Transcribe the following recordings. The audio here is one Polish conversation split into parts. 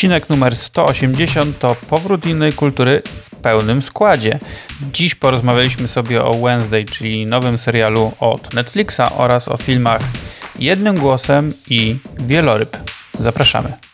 Odcinek numer 180 to powrót innej kultury w pełnym składzie. Dziś porozmawialiśmy sobie o Wednesday, czyli nowym serialu od Netflixa oraz o filmach Jednym Głosem i Wieloryb. Zapraszamy.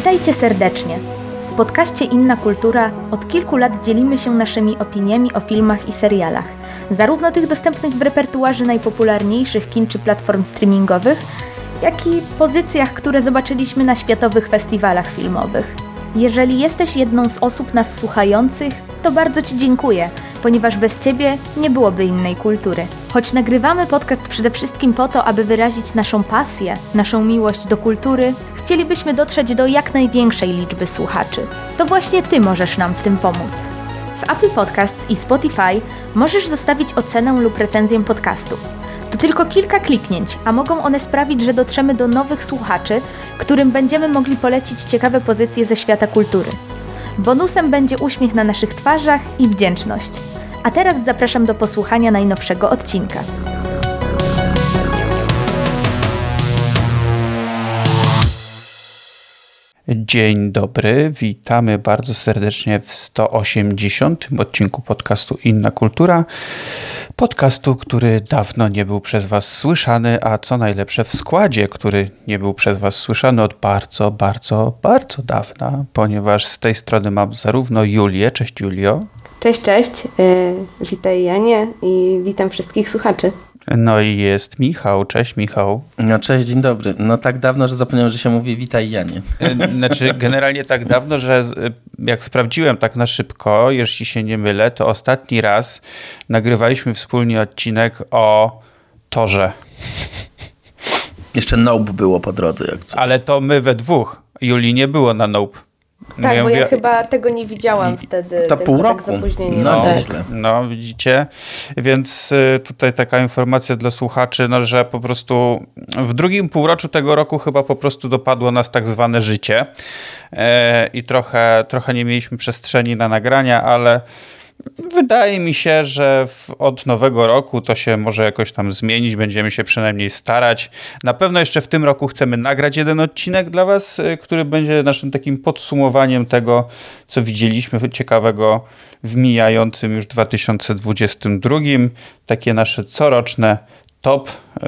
Witajcie serdecznie. W podcaście Inna Kultura od kilku lat dzielimy się naszymi opiniami o filmach i serialach, zarówno tych dostępnych w repertuarze najpopularniejszych kin czy platform streamingowych, jak i pozycjach, które zobaczyliśmy na światowych festiwalach filmowych. Jeżeli jesteś jedną z osób nas słuchających, to bardzo Ci dziękuję, ponieważ bez Ciebie nie byłoby innej kultury. Choć nagrywamy podcast przede wszystkim po to, aby wyrazić naszą pasję, naszą miłość do kultury, chcielibyśmy dotrzeć do jak największej liczby słuchaczy. To właśnie Ty możesz nam w tym pomóc. W Apple Podcasts i Spotify możesz zostawić ocenę lub recenzję podcastu. To tylko kilka kliknięć, a mogą one sprawić, że dotrzemy do nowych słuchaczy, którym będziemy mogli polecić ciekawe pozycje ze świata kultury. Bonusem będzie uśmiech na naszych twarzach i wdzięczność. A teraz zapraszam do posłuchania najnowszego odcinka. Dzień dobry, witamy bardzo serdecznie w 180 odcinku podcastu Inna Kultura. Podcastu, który dawno nie był przez Was słyszany, a co najlepsze w składzie, który nie był przez Was słyszany od bardzo, bardzo, bardzo dawna, ponieważ z tej strony mam zarówno Julię, cześć Julio. Cześć, cześć, yy, witaj Janie i witam wszystkich słuchaczy. No i jest Michał. Cześć Michał. No cześć, dzień dobry. No tak dawno, że zapomniałem, że się mówi witaj Janie. Znaczy generalnie tak dawno, że jak sprawdziłem tak na szybko, jeśli się nie mylę, to ostatni raz nagrywaliśmy wspólnie odcinek o Torze. Jeszcze Nope było po drodze. Jak coś. Ale to my we dwóch. Julii nie było na Nope. No tak, ja bo mówię... ja chyba tego nie widziałam wtedy. To pół tak roku. Tak no, tak. no, widzicie. Więc y, tutaj taka informacja dla słuchaczy, no, że po prostu w drugim półroczu tego roku chyba po prostu dopadło nas tak zwane życie e, i trochę, trochę nie mieliśmy przestrzeni na nagrania, ale Wydaje mi się, że w, od nowego roku to się może jakoś tam zmienić. Będziemy się przynajmniej starać. Na pewno jeszcze w tym roku chcemy nagrać jeden odcinek dla Was, y, który będzie naszym takim podsumowaniem tego, co widzieliśmy ciekawego w mijającym już 2022. Takie nasze coroczne top. Y,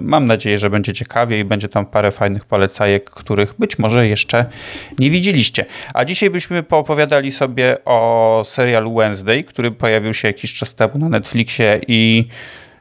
mam nadzieję, że będzie ciekawie i będzie tam parę fajnych polecajek, których być może jeszcze nie widzieliście. A dzisiaj byśmy poopowiadali sobie o serialu Wednesday, który pojawił się jakiś czas temu na Netflixie i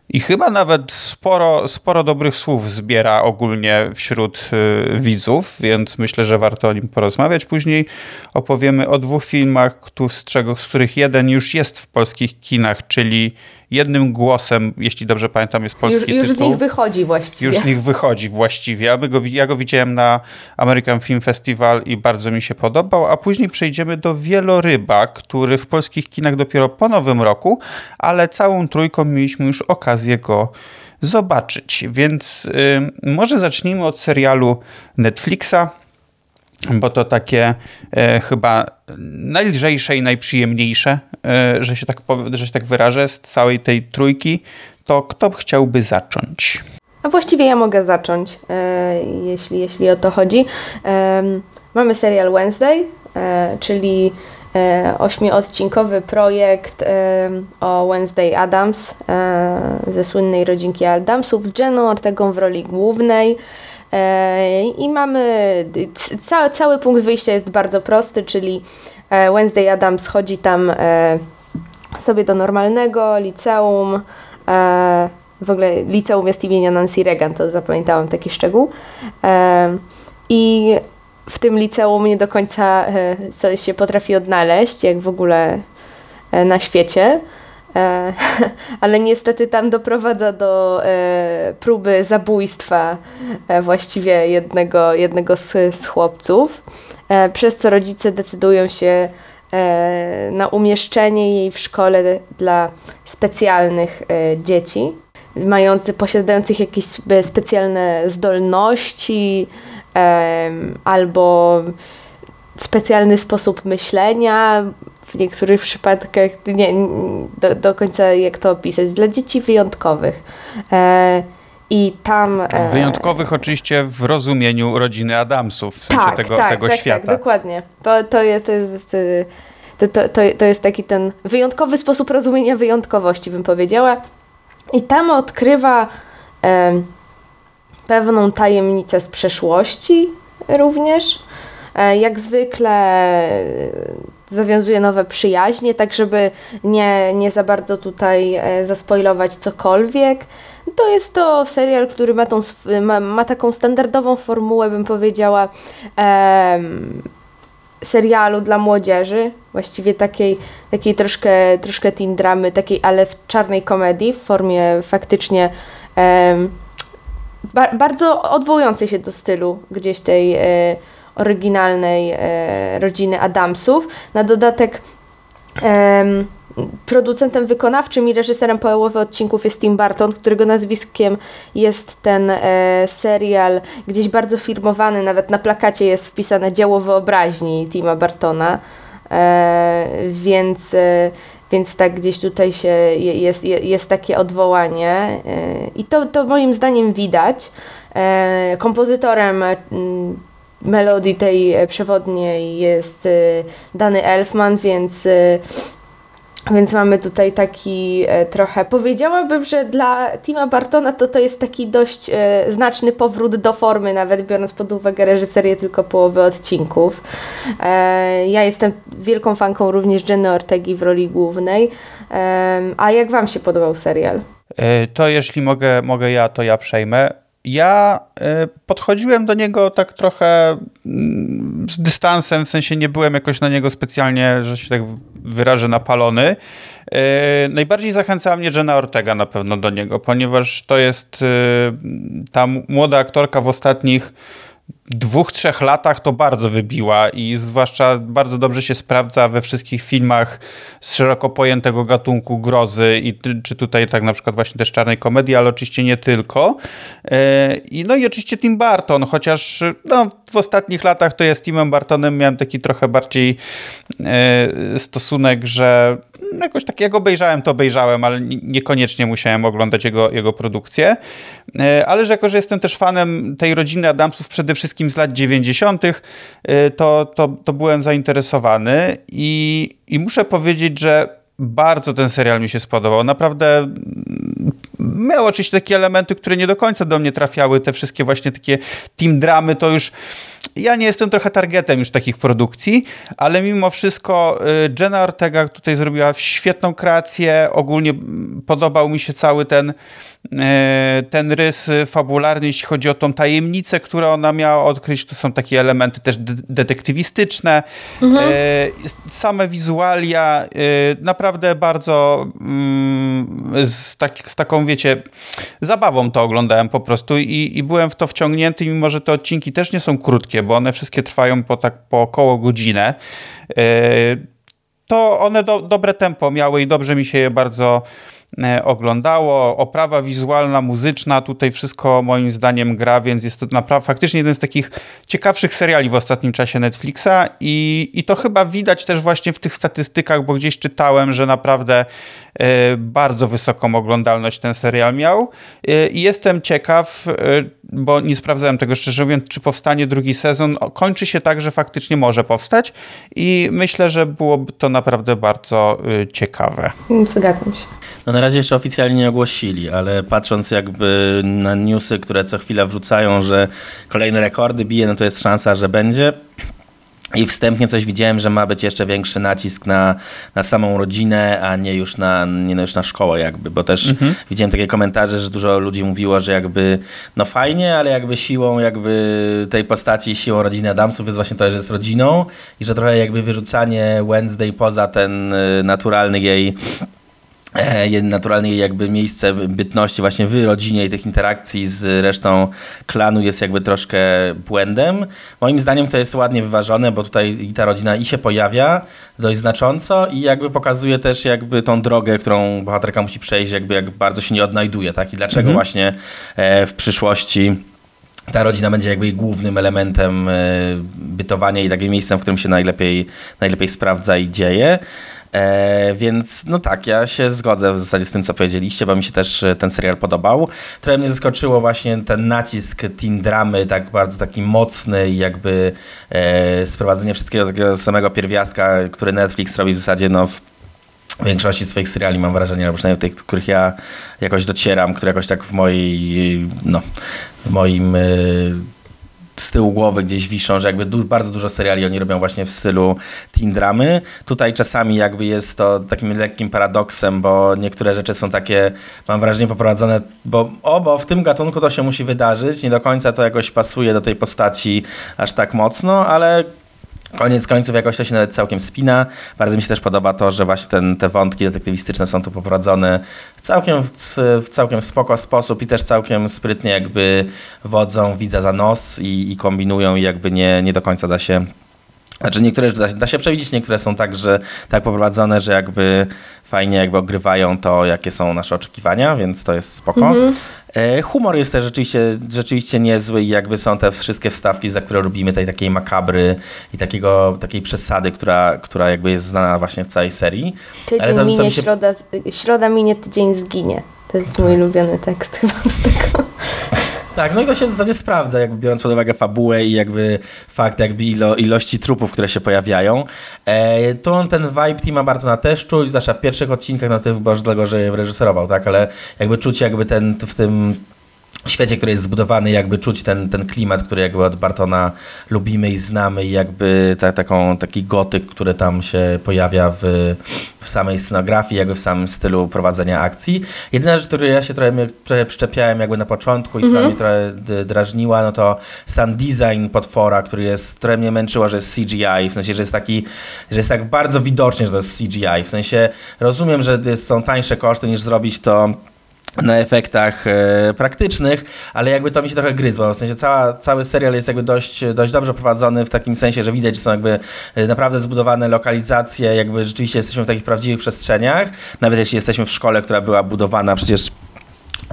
i chyba nawet sporo, sporo dobrych słów zbiera ogólnie wśród y, widzów, więc myślę, że warto o nim porozmawiać. Później opowiemy o dwóch filmach, z, czego, z których jeden już jest w polskich kinach, czyli jednym głosem, jeśli dobrze pamiętam, jest polski już, już tytuł. Już z nich wychodzi właściwie. Już z nich wychodzi właściwie. Ja go, ja go widziałem na American Film Festival i bardzo mi się podobał, a później przejdziemy do Wieloryba, który w polskich kinach dopiero po nowym roku, ale całą trójką mieliśmy już okazję go zobaczyć. Więc y, może zacznijmy od serialu Netflixa bo to takie e, chyba najlżejsze i najprzyjemniejsze, e, że, się tak że się tak wyrażę, z całej tej trójki, to kto chciałby zacząć? A właściwie ja mogę zacząć, e, jeśli, jeśli o to chodzi. E, mamy serial Wednesday, e, czyli e, ośmiodcinkowy projekt o Wednesday Adams ze słynnej rodzinki Adamsów z Jeną Ortegą w roli głównej. E, I mamy, cały, cały punkt wyjścia jest bardzo prosty, czyli e, Wednesday Adams chodzi tam e, sobie do normalnego liceum, w ogóle liceum jest imienia Nancy Reagan, to zapamiętałam taki szczegół. I w tym liceum nie do końca coś się potrafi odnaleźć, jak w ogóle na świecie. E, ale niestety tam doprowadza do e, próby zabójstwa e, właściwie jednego, jednego z, z chłopców, przez co rodzice decydują się na umieszczenie jej w szkole dla specjalnych dzieci. mający, posiadających jakieś spe- specjalne zdolności albo specjalny sposób myślenia. W niektórych przypadkach nie do, do końca jak to opisać. Dla dzieci wyjątkowych. E, I tam. e, Wyjątkowych oczywiście w rozumieniu rodziny Adamsów, w sensie tego, tego tak, świata. Tak, dokładnie. To, to, je- to jest. y, To, to, to, jest taki ten wyjątkowy sposób rozumienia wyjątkowości, bym powiedziała. I tam odkrywa em, pewną tajemnicę z przeszłości również. E, Jak zwykle e, zawiązuje nowe przyjaźnie, tak żeby nie, nie za bardzo tutaj e, zaspoilować cokolwiek. To jest to serial, który ma, tą, ma, ma taką standardową formułę, bym powiedziała, serialu dla młodzieży, właściwie takiej, takiej troszkę, troszkę teen dramy, takiej, ale w czarnej komedii, w formie faktycznie ba- bardzo odwołującej się do stylu gdzieś tej e, oryginalnej e, rodziny Adamsów. Na dodatek em, producentem wykonawczym i reżyserem połowy odcinków jest Tim Burton, którego nazwiskiem jest ten e, serial gdzieś bardzo firmowany, nawet na plakacie jest wpisane dzieło wyobraźni Tima Burtona, e, więc, więc tak gdzieś tutaj się je- jest, je- jest takie odwołanie i to, to moim zdaniem widać. Kompozytorem melodii tej e, przewodniej jest e, Dany Elfman, więc e, więc mamy tutaj taki trochę, powiedziałabym, że dla Tima Bartona to to jest taki dość znaczny powrót do formy, nawet biorąc pod uwagę reżyserię tylko połowy odcinków. Ja jestem wielką fanką również Jenny Ortegi w roli głównej. A jak Wam się podobał serial? To jeśli mogę, mogę ja, to ja przejmę. Ja e, podchodziłem do niego tak trochę mm, z dystansem, w sensie nie byłem jakoś na niego specjalnie, że się tak wyrażę, napalony. E, Najbardziej zachęcała mnie Jenna Ortega na pewno do niego, ponieważ to jest e, ta młoda aktorka w ostatnich dwóch, trzech latach to bardzo wybiła i zwłaszcza bardzo dobrze się sprawdza we wszystkich filmach z szeroko pojętego gatunku grozy i czy tutaj tak na przykład właśnie też czarnej komedii, ale oczywiście nie tylko. E, I no i oczywiście Tim Burton, chociaż no, w ostatnich latach to ja z Timem Bartonem miałem taki trochę bardziej e, stosunek, że jakoś tak jak obejrzałem, to obejrzałem, ale nie- niekoniecznie musiałem oglądać jego, jego produkcję. E, Ale że jako, że jestem też fanem tej rodziny Adamsów przede wszystkim z lat 90., e, to, to, to byłem zainteresowany i, i muszę powiedzieć, że bardzo ten serial mi się spodobał. Naprawdę miał oczywiście takie elementy, które nie do końca do mnie trafiały. Te wszystkie właśnie takie team dramy to już ja nie jestem trochę targetem już takich produkcji, ale mimo wszystko y, Jenna Ortega tutaj zrobiła świetną kreację. Ogólnie podobał mi się cały ten, y, ten rys fabularny, jeśli chodzi o tą tajemnicę, którą ona miała odkryć. To są takie elementy też de- detektywistyczne. Y, Same wizualia, naprawdę bardzo mm, z, tak, z taką, wiecie, zabawą to oglądałem po prostu i, i byłem w to wciągnięty, mimo że te odcinki też nie są krótkie, bo one wszystkie trwają po tak po około godzinę. Y, To one do, dobre tempo miały i dobrze mi się je bardzo e, oglądało. Oprawa wizualna, muzyczna, tutaj wszystko moim zdaniem gra, więc jest to naprawdę faktycznie jeden z takich ciekawszych seriali w ostatnim czasie Netflixa i, i to chyba widać też właśnie w tych statystykach, bo gdzieś czytałem, że naprawdę e, bardzo wysoką oglądalność ten serial miał E, i jestem ciekaw, e, bo nie sprawdzałem tego szczerze mówiąc, czy powstanie drugi sezon. Kończy się tak, że faktycznie może powstać i myślę, że byłoby to naprawdę bardzo e, ciekawe. Zgadzam się. No na razie jeszcze oficjalnie nie ogłosili, ale patrząc jakby na newsy, które co chwila wrzucają, że kolejne rekordy bije, no to jest szansa, że będzie. I wstępnie coś widziałem, że ma być jeszcze większy nacisk na, na samą rodzinę, a nie już na, nie no już na szkołę jakby, bo też widziałem takie komentarze, że dużo ludzi mówiło, że jakby no fajnie, ale jakby siłą jakby tej postaci, siłą rodziny Adamsów jest właśnie to, że jest rodziną i że trochę jakby wyrzucanie Wednesday poza ten y, naturalny jej naturalnie jakby miejsce bytności właśnie w rodzinie i tych interakcji z resztą klanu jest jakby troszkę błędem. Moim zdaniem to jest ładnie wyważone, bo tutaj i ta rodzina i się pojawia dość znacząco i jakby pokazuje też jakby tą drogę, którą bohaterka musi przejść, jakby jak bardzo się nie odnajduje, tak? I dlaczego mhm. właśnie e, w przyszłości ta rodzina będzie jakby głównym elementem e, bytowania i takim miejscem, w którym się najlepiej, najlepiej sprawdza i dzieje. E, więc no tak, ja się zgodzę w zasadzie z tym, co powiedzieliście, bo mi się też e, ten serial podobał. Trochę mnie zaskoczyło właśnie ten nacisk teen dramy, tak bardzo taki mocny i jakby e, sprowadzenie wszystkiego takiego samego pierwiastka, który Netflix robi w zasadzie no, w większości swoich seriali mam wrażenie, albo przynajmniej tych, których ja jakoś docieram, które jakoś tak w mojej, no, w moim y, z tyłu głowy gdzieś wiszą, że jakby du bardzo dużo seriali oni robią właśnie w stylu teen dramy. Tutaj czasami jakby jest to takim lekkim paradoksem, bo niektóre rzeczy są takie, mam wrażenie, poprowadzone, bo o, bo w tym gatunku to się musi wydarzyć, nie do końca to jakoś pasuje do tej postaci aż tak mocno, ale Koniec końców jakoś to się nawet całkiem spina. Bardzo mi się też podoba to, że właśnie ten, te wątki detektywistyczne są tu poprowadzone w całkiem, w całkiem spoko sposób i też całkiem sprytnie jakby wodzą widza za nos i, i kombinują i jakby nie, nie do końca da się znaczy niektóre da, da się przewidzieć, niektóre są tak, że tak poprowadzone, że jakby fajnie jakby ogrywają to, jakie są nasze oczekiwania, więc to jest spoko. Mhm. E, humor jest też rzeczywiście, rzeczywiście niezły i jakby są te wszystkie wstawki, za które lubimy, tej takiej makabry i takiego, takiej przesady, która, która jakby jest znana właśnie w całej serii. Tydzień Ale to, minie, się... środa, środa minie, tydzień zginie. To jest mój ulubiony tekst chyba z tego. Tak, no i to się w zasadzie sprawdza, jakby biorąc pod uwagę fabułę i jakby fakt jakby ilo, ilości trupów, które się pojawiają. E, to ten vibe Tima Bartona też czuć, zwłaszcza w pierwszych odcinkach, no to chyba dlatego, że reżyserował, tak, ale jakby czuć jakby ten w tym świecie, który jest zbudowany, jakby czuć ten, ten klimat, który jakby od Bartona lubimy i znamy i jakby ta, taką, taki gotyk, który tam się pojawia w, w samej scenografii, jakby w samym stylu prowadzenia akcji. Jedyna rzecz, której ja się trochę, trochę przyczepiałem jakby na początku i która mnie trochę drażniła, no to sam design potwora, który jest, trochę mnie męczyło, że jest CGI, w sensie, że jest taki, że jest tak bardzo widocznie, że to jest CGI, w sensie rozumiem, że są tańsze koszty niż zrobić to na efektach e, praktycznych, ale jakby to mi się trochę gryzło, w sensie cała, cały serial jest jakby dość, dość dobrze prowadzony w takim sensie, że widać, że są jakby e, naprawdę zbudowane lokalizacje, jakby rzeczywiście jesteśmy w takich prawdziwych przestrzeniach, nawet jeśli jesteśmy w szkole, która była budowana przecież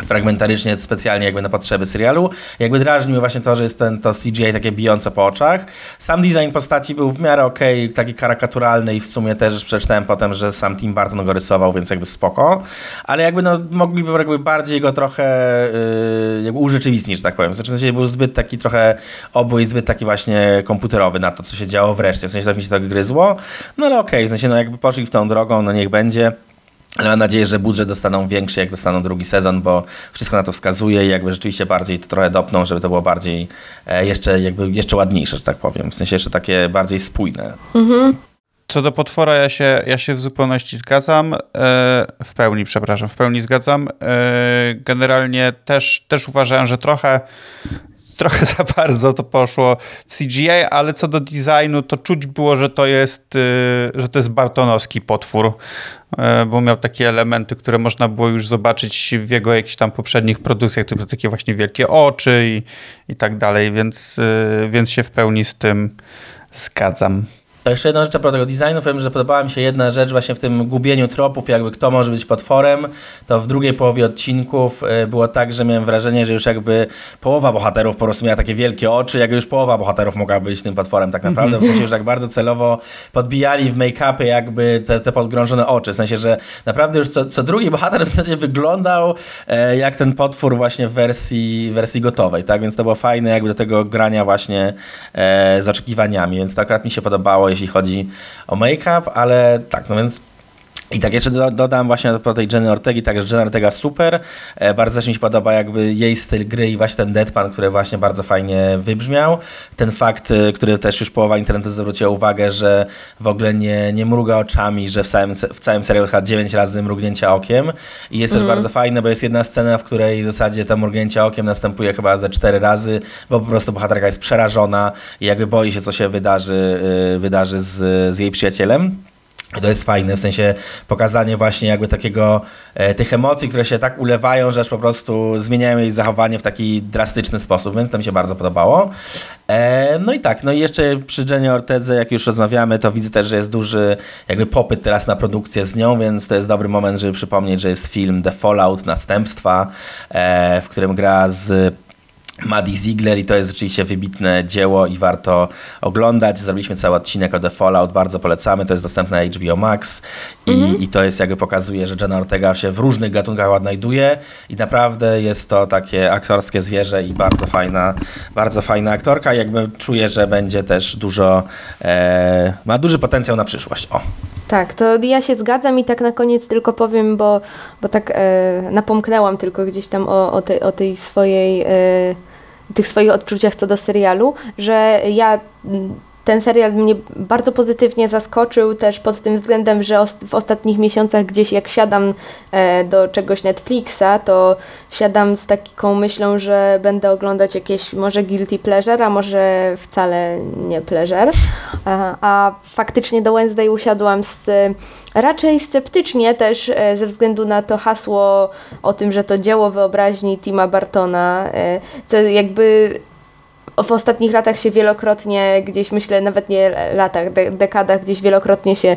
fragmentarycznie, specjalnie jakby na potrzeby serialu. Jakby drażni mnie właśnie to, że jest ten, to CGI takie bijące po oczach. Sam design postaci był w miarę okej, okay, taki karykaturalny i w sumie też przeczytałem potem, że sam Tim Burton go rysował, więc jakby spoko. Ale jakby no mogliby jakby bardziej go trochę yy, jakby urzeczywistnić, że tak powiem. Znaczy w sensie był zbyt taki trochę obój, zbyt taki właśnie komputerowy na to, co się działo wreszcie. W sensie tak mi się tak gryzło. No ale okej, okay, w sensie no jakby poszli w tą drogą, no niech będzie. Ale mam nadzieję, że budżet dostaną większy, jak dostaną drugi sezon, bo wszystko na to wskazuje i jakby rzeczywiście bardziej to trochę dopną, żeby to było bardziej e, jeszcze, jakby jeszcze ładniejsze, że tak powiem. W sensie jeszcze takie bardziej spójne. Mhm. Co do potwora, ja się, ja się w zupełności zgadzam. E, w pełni, przepraszam, w pełni zgadzam. E, generalnie też, też uważałem, że trochę trochę za bardzo to poszło w CGI, ale co do designu, to czuć było, że to jest, y, że to jest Bartonowski potwór, y, bo miał takie elementy, które można było już zobaczyć w jego jakichś tam poprzednich produkcjach, typu takie właśnie wielkie oczy i, i tak dalej, więc, y, więc się w pełni z tym zgadzam. To jeszcze jedna rzecz a tego designu, powiem, że podobała mi się jedna rzecz właśnie w tym gubieniu tropów, jakby kto może być potworem, to w drugiej połowie odcinków e, było tak, że miałem wrażenie, że już jakby połowa bohaterów po prostu miała takie wielkie oczy, jakby już połowa bohaterów mogła być tym potworem tak naprawdę, w sensie, że tak bardzo celowo podbijali w make-upy jakby te, te podgrążone oczy, w sensie, że naprawdę już co, co drugi bohater w zasadzie wyglądał e, jak ten potwór właśnie w wersji, wersji gotowej, tak, więc to było fajne jakby do tego grania właśnie e, z oczekiwaniami, więc to akurat mi się podobało, jeśli chodzi o make-up, ale tak, no więc i tak jeszcze dodam właśnie po tej Jenny Ortegi, także Jenny Ortega super, e, bardzo też mi się podoba jakby jej styl gry i właśnie ten deadpan, który właśnie bardzo fajnie wybrzmiał. Ten fakt, e, który też już połowa internetu zwróciła uwagę, że w ogóle nie, nie mruga oczami, że w całym, w całym serialu chyba 9 razy mrugnięcia okiem i jest też mhm. bardzo fajne, bo jest jedna scena, w której w zasadzie to mrugnięcie okiem następuje chyba ze 4 razy, bo po prostu bohaterka jest przerażona i jakby boi się, co się wydarzy, e, wydarzy z, z jej przyjacielem. To jest fajne, w sensie pokazanie właśnie jakby takiego, e, tych emocji, które się tak ulewają, że aż po prostu zmieniają jej zachowanie w taki drastyczny sposób, więc to mi się bardzo podobało. E, no i tak, no i jeszcze przy Jennie Ortedze, jak już rozmawiamy, to widzę też, że jest duży jakby popyt teraz na produkcję z nią, więc to jest dobry moment, żeby przypomnieć, że jest film The Fallout, Następstwa, e, w którym gra z Maddie Ziegler i to jest rzeczywiście wybitne dzieło i warto oglądać. Zrobiliśmy cały odcinek o The Fallout, bardzo polecamy, to jest dostępne na HBO Max i, i to jest jakby pokazuje, że Jenna Ortega się w różnych gatunkach odnajduje i naprawdę jest to takie aktorskie zwierzę i bardzo fajna, bardzo fajna aktorka jakby czuję, że będzie też dużo, e, ma duży potencjał na przyszłość. O. Tak, to ja się zgadzam i tak na koniec tylko powiem, bo, bo tak e, napomknęłam tylko gdzieś tam o, o, tej, o tej swojej, e, tych swoich odczuciach co do serialu, że ja mm, ten serial mnie bardzo pozytywnie zaskoczył też pod tym względem, że w ostatnich miesiącach gdzieś jak siadam e, do czegoś Netflixa, to siadam z taką myślą, że będę oglądać jakieś może guilty pleasure, a może wcale nie pleasure. A, faktycznie do Wednesday usiadłam z raczej sceptycznie też e, ze względu na to hasło o tym, że to dzieło wyobraźni Tima Bartona, e, co jakby w ostatnich latach się wielokrotnie gdzieś, myślę, nawet nie latach, de dekadach, gdzieś wielokrotnie się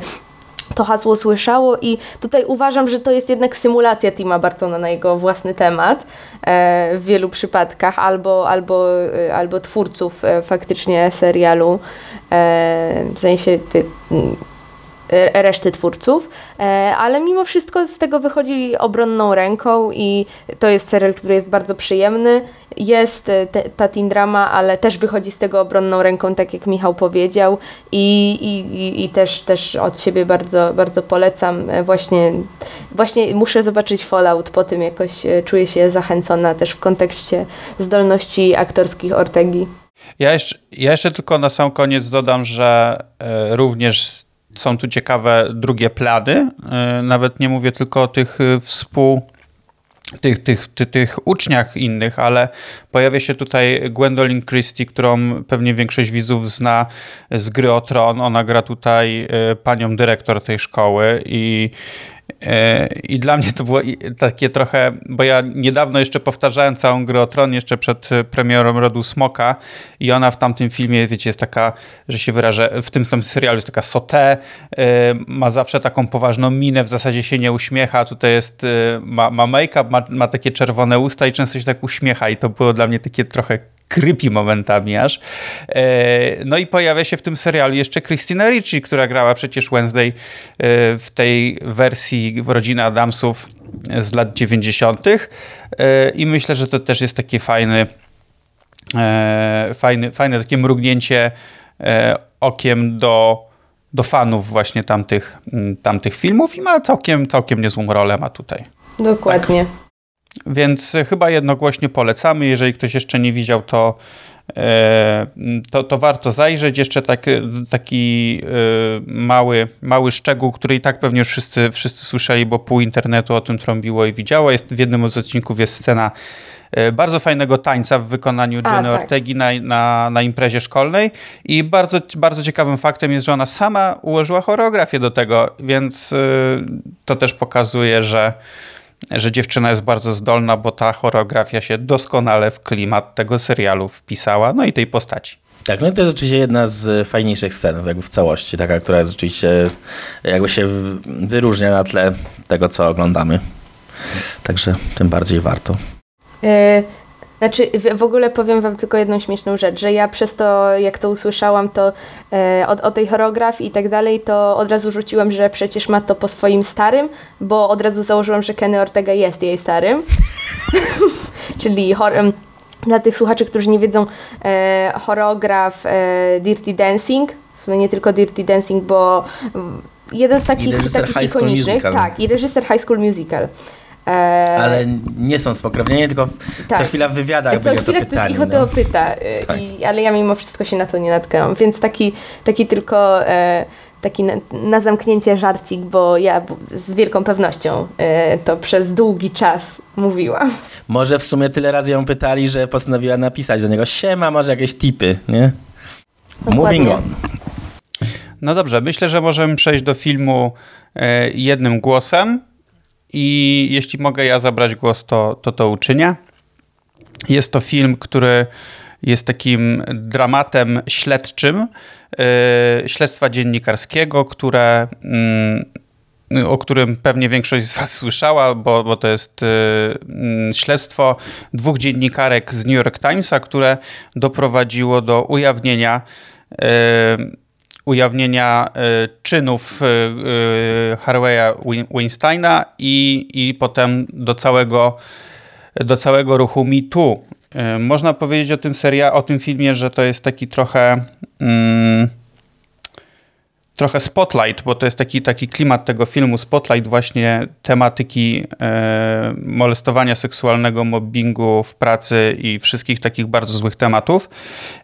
to hasło słyszało i tutaj uważam, że to jest jednak symulacja Tima Bartona na jego własny temat e, w wielu przypadkach, albo, albo, e, albo twórców e, faktycznie serialu, w sensie ty, reszty twórców, ale mimo wszystko z tego wychodzi obronną ręką i to jest serial, który jest bardzo przyjemny. Jest e, te, ta teen drama, ale też wychodzi z tego obronną ręką, tak jak Michał powiedział i, i, i- też, też od siebie bardzo, bardzo polecam. E, Właśnie, właśnie muszę zobaczyć Fallout, po tym jakoś e, czuję się zachęcona też w kontekście zdolności aktorskich Ortegi. Ja jeszcze, ja jeszcze tylko na sam koniec dodam, że e, również są tu ciekawe drugie plany. E, Nawet nie mówię tylko o tych współ. Tych, tych, tych, tych uczniach innych, ale pojawia się tutaj Gwendolyn Christie, którą pewnie większość widzów zna z gry o Tron. Ona gra tutaj e, panią dyrektor tej szkoły i I dla mnie to było takie trochę, bo ja niedawno jeszcze powtarzałem całą grę o Tron, jeszcze przed e, premierą Rodu Smoka i ona w tamtym filmie, wiecie, jest taka, że się wyrażę, w tym, tym serialu jest taka sote, ma zawsze taką poważną minę, w zasadzie się nie uśmiecha, tutaj jest, e, ma, ma make-up, ma, ma takie czerwone usta i często się tak uśmiecha i to było dla mnie takie trochę creepy momentami aż. E, No i pojawia się w tym serialu jeszcze Christina Ricci, która grała przecież Wednesday e, w tej wersji w Rodziny Adamsów z lat 90. E, I myślę, że to też jest taki fajny, e, fajny, fajne takie mrugnięcie okiem do, do fanów właśnie tamtych, tamtych filmów i ma całkiem, całkiem niezłą rolę ma tutaj. Dokładnie. Więc e, chyba jednogłośnie polecamy. Jeżeli ktoś jeszcze nie widział, to, e, to, to warto zajrzeć. Jeszcze tak, taki e, mały, mały szczegół, który i tak pewnie już wszyscy, wszyscy słyszeli, bo pół internetu o tym trąbiło i widziało. Jest, w jednym z odcinków jest scena bardzo fajnego tańca w wykonaniu A, Jenny tak. Ortegi na, na, na imprezie szkolnej i bardzo, bardzo ciekawym faktem jest, że ona sama ułożyła choreografię do tego, więc to też pokazuje, że że dziewczyna jest bardzo zdolna, bo ta choreografia się doskonale w klimat tego serialu wpisała, no i tej postaci. Tak, no i to jest oczywiście jedna z fajniejszych scen jakby w całości, taka, która jest rzeczywiście jakby się wyróżnia na tle tego, co oglądamy. Także tym bardziej warto. E, Znaczy, w- ogóle powiem Wam tylko jedną śmieszną rzecz, że ja przez to, jak to usłyszałam, to e, o, o tej choreografii i tak dalej, to od razu rzuciłam, że przecież ma to po swoim starym, bo od razu założyłam, że Kenny Ortega jest jej starym. Czyli chor- em, dla tych słuchaczy, którzy nie wiedzą, e, choreograf e, Dirty Dancing, w sumie nie tylko Dirty Dancing, bo mm, jeden z takich, reżyser takich High School ikonicznych, Musical. tak, i reżyser High School Musical. E, Ale nie są spokrewnieni, tylko Tak. co chwila w wywiadach co byli o to chwilę ktoś ich o to No. pyta, y, Tak. i, ale ja mimo wszystko się na to nie natknęłam, więc taki, taki tylko e, taki na, na zamknięcie żarcik, bo ja z wielką pewnością e, to przez długi czas mówiłam. Może w sumie tyle razy ją pytali, że postanowiła napisać do niego siema, może jakieś tipy, nie? Moving Dokładnie. on. No dobrze, myślę, że możemy przejść do filmu e, jednym głosem i jeśli mogę ja zabrać głos, to to, to uczynię. Jest to film, który jest takim dramatem śledczym e, śledztwa dziennikarskiego, które, mm, o którym pewnie większość z Was słyszała, bo, bo to jest mm, śledztwo dwóch dziennikarek z New York Timesa, które doprowadziło do ujawnienia e, ujawnienia czynów Harveya Weinsteina i, i potem do całego, do całego ruchu MeToo. Można powiedzieć o tym seria, o tym filmie, że to jest taki trochę mm, trochę spotlight, bo to jest taki, taki klimat tego filmu, spotlight właśnie tematyki e, molestowania seksualnego, mobbingu w pracy i wszystkich takich bardzo złych tematów.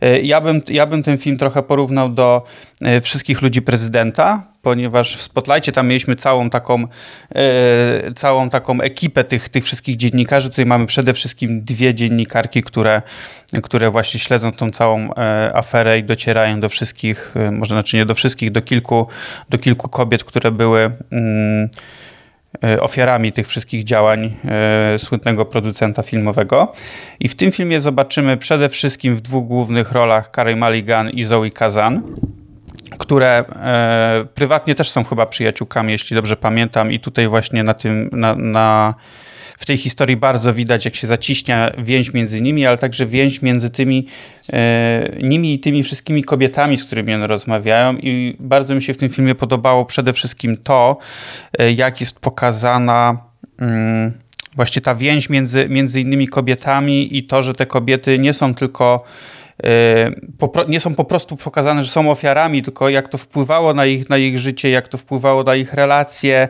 E, ja, bym, ja bym ten film trochę porównał do e, Wszystkich ludzi prezydenta, ponieważ w Spotlightie tam mieliśmy całą taką, e, całą taką ekipę tych, tych wszystkich dziennikarzy. Tutaj mamy przede wszystkim dwie dziennikarki, które, które właśnie śledzą tą całą e, aferę i docierają do wszystkich, e, może znaczy nie do wszystkich, do kilku, do kilku kobiet, które były mm, e, ofiarami tych wszystkich działań e, słynnego producenta filmowego. I w tym filmie zobaczymy przede wszystkim w dwóch głównych rolach Carey Mulligan i Zoe Kazan które e, prywatnie też są chyba przyjaciółkami, jeśli dobrze pamiętam, i tutaj właśnie na tym, na, na, w tej historii bardzo widać, jak się zaciśnia więź między nimi, ale także więź między tymi e, nimi i tymi wszystkimi kobietami, z którymi one rozmawiają. I bardzo mi się w tym filmie podobało przede wszystkim to, e, jak jest pokazana. Mm, właśnie ta więź między, między innymi kobietami i to, że te kobiety nie są tylko nie są po prostu pokazane, że są ofiarami, tylko jak to wpływało na ich, na ich życie, jak to wpływało na ich relacje,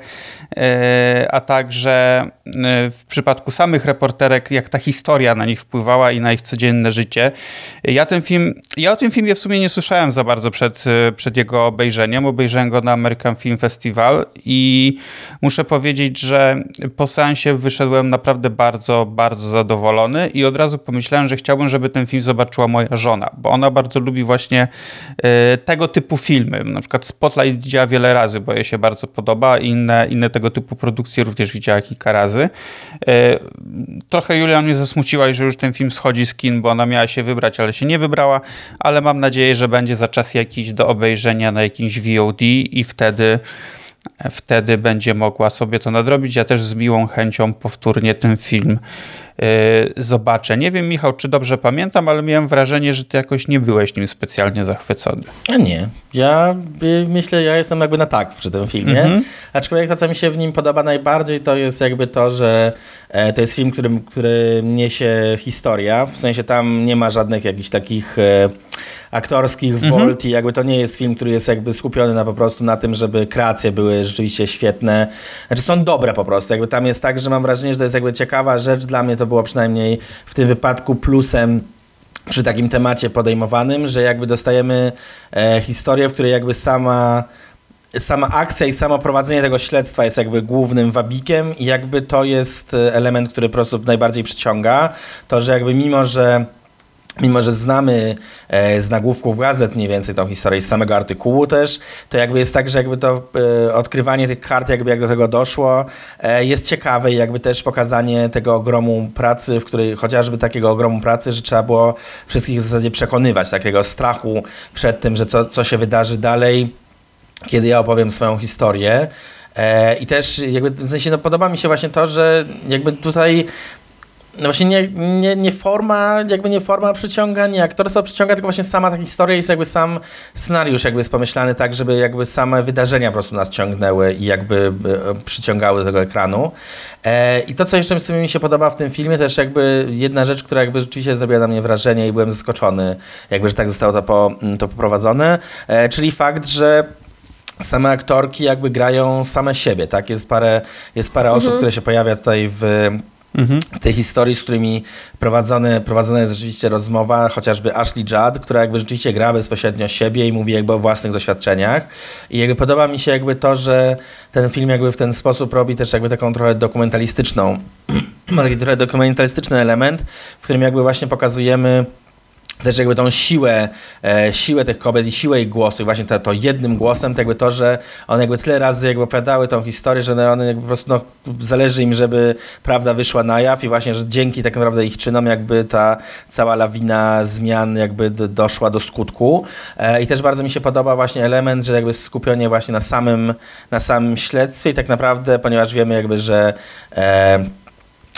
e, a także e, w przypadku samych reporterek, jak ta historia na nich wpływała i na ich codzienne życie. Ja ten film, ja o tym filmie w sumie nie słyszałem za bardzo przed, przed jego obejrzeniem. Obejrzałem go na American Film Festival i muszę powiedzieć, że po seansie wyszedłem naprawdę bardzo, bardzo zadowolony i od razu pomyślałem, że chciałbym, żeby ten film zobaczyła moja żona, bo ona bardzo lubi właśnie e, tego typu filmy. Na przykład Spotlight widziała wiele razy, bo jej się bardzo podoba. Inne, inne tego typu produkcje również widziała kilka razy. E, trochę Julia mnie zasmuciła, że już ten film schodzi z kin, bo ona miała się wybrać, ale się nie wybrała, ale mam nadzieję, że będzie za czas jakiś do obejrzenia na jakimś VOD i wtedy wtedy będzie mogła sobie to nadrobić. Ja też z miłą chęcią powtórnie ten film zobaczę. Nie wiem, Michał, czy dobrze pamiętam, ale miałem wrażenie, że ty jakoś nie byłeś nim specjalnie zachwycony. A nie. Ja y, myślę, ja jestem jakby na tak przy tym filmie. Mhm. Aczkolwiek to, co mi się w nim podoba najbardziej, to jest jakby to, że e, to jest film, który, który niesie historia. W sensie tam nie ma żadnych jakichś takich aktorskich mhm. volt i jakby to nie jest film, który jest jakby skupiony na po prostu na tym, żeby kreacje były rzeczywiście świetne. Znaczy są dobre po prostu. Jakby tam jest tak, że mam wrażenie, że to jest jakby ciekawa rzecz. Dla mnie to było przynajmniej w tym wypadku plusem przy takim temacie podejmowanym, że jakby dostajemy e, historię, w której jakby sama sama akcja i samo prowadzenie tego śledztwa jest jakby głównym wabikiem i jakby to jest e, element, który po prostu najbardziej przyciąga. To, że jakby mimo, że mimo że znamy e, z nagłówków gazet mniej więcej tą historię, z samego artykułu też, to jakby jest tak, że jakby to e, odkrywanie tych kart, jakby jak do tego doszło, e, jest ciekawe i jakby też pokazanie tego ogromu pracy, w której chociażby takiego ogromu pracy, że trzeba było wszystkich w zasadzie przekonywać, takiego strachu przed tym, że co, co się wydarzy dalej, kiedy ja opowiem swoją historię. I też jakby w sensie no, podoba mi się właśnie to, że jakby tutaj no właśnie nie, nie, nie forma, jakby nie forma przyciąga, nie aktorstwo przyciąga, tylko właśnie sama ta historia jest jakby sam scenariusz jakby jest pomyślany tak, żeby jakby same wydarzenia po prostu nas ciągnęły i jakby e, przyciągały do tego ekranu. E, I to, co jeszcze sobie mi się podoba w tym filmie, też jakby jedna rzecz, która jakby rzeczywiście zrobiła na mnie wrażenie i byłem zaskoczony, jakby, że tak zostało to, po, to poprowadzone, e, czyli fakt, że same aktorki jakby grają same siebie, tak? Jest parę, jest parę mhm. osób, które się pojawia tutaj w. W tej historii, z którymi prowadzone, prowadzona jest rzeczywiście rozmowa, chociażby Ashley Judd, która jakby rzeczywiście gra bezpośrednio siebie i mówi jakby o własnych doświadczeniach. I jakby podoba mi się jakby to, że ten film jakby w ten sposób robi też jakby taką trochę dokumentalistyczną, taki trochę dokumentalistyczny element, w którym jakby właśnie pokazujemy też jakby tą siłę, e, siłę tych kobiet i siłę ich głosu, i właśnie to, to jednym głosem, to jakby to, że one jakby tyle razy jakby opowiadały tą historię, że one jakby po prostu no, zależy im, żeby prawda wyszła na jaw i właśnie, że dzięki tak naprawdę ich czynom jakby ta cała lawina zmian jakby do, doszła do skutku. E, i też bardzo mi się podoba właśnie element, że jakby skupienie właśnie na samym, na samym śledztwie i tak naprawdę, ponieważ wiemy jakby, że e,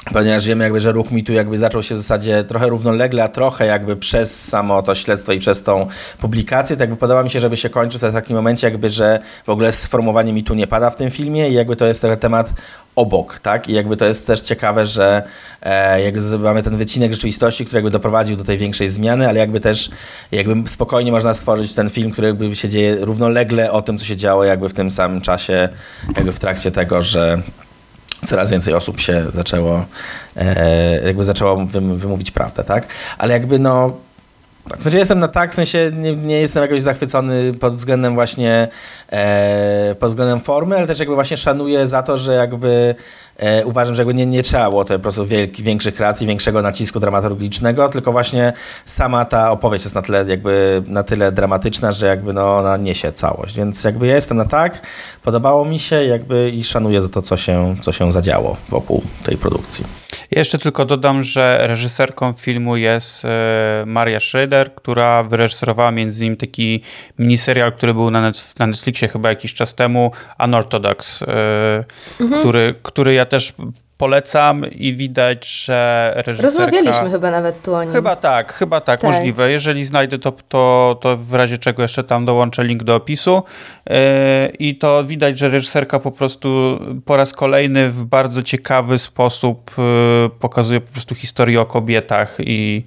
Ponieważ wiemy jakby, że ruch mitu jakby zaczął się w zasadzie trochę równolegle, a trochę jakby przez samo to śledztwo i przez tą publikację, tak jakby podoba mi się, żeby się kończył w takim momencie jakby, że w ogóle sformułowanie mitu nie pada w tym filmie i jakby to jest trochę temat obok, tak? I jakby to jest też ciekawe, że e, jakby mamy ten wycinek rzeczywistości, który jakby doprowadził do tej większej zmiany, ale jakby też jakby spokojnie można stworzyć ten film, który jakby się dzieje równolegle o tym, co się działo jakby w tym samym czasie, jakby w trakcie tego, że coraz więcej osób się zaczęło, e, jakby zaczęło wymówić prawdę, tak? Ale jakby no, tak, w sensie jestem na tak, w sensie nie, nie jestem jakoś zachwycony pod względem właśnie, e, pod względem formy, ale też jakby właśnie szanuję za to, że jakby e, uważam, że jakby nie, nie trzeba było po prostu wielki, większych kreacji, większego nacisku dramaturgicznego, tylko właśnie sama ta opowieść jest na tyle jakby na tyle dramatyczna, że jakby no ona niesie całość, więc jakby ja jestem na tak, podobało mi się jakby i szanuję za to, co się, co się zadziało wokół tej produkcji. Ja jeszcze tylko dodam, że reżyserką filmu jest e, Maria Schrader, która wyreżyserowała między innymi taki miniserial, który był na, Netflixie chyba jakiś czas temu, Unorthodox, e, mhm. który, który ja też polecam i widać, że reżyserka... Rozmawialiśmy chyba nawet tu o nim. Chyba tak, chyba tak, tak. możliwe. Jeżeli znajdę to, to, to w razie czego jeszcze tam dołączę link do opisu. Yy, I to widać, że reżyserka po prostu po raz kolejny w bardzo ciekawy sposób yy, pokazuje po prostu historię o kobietach i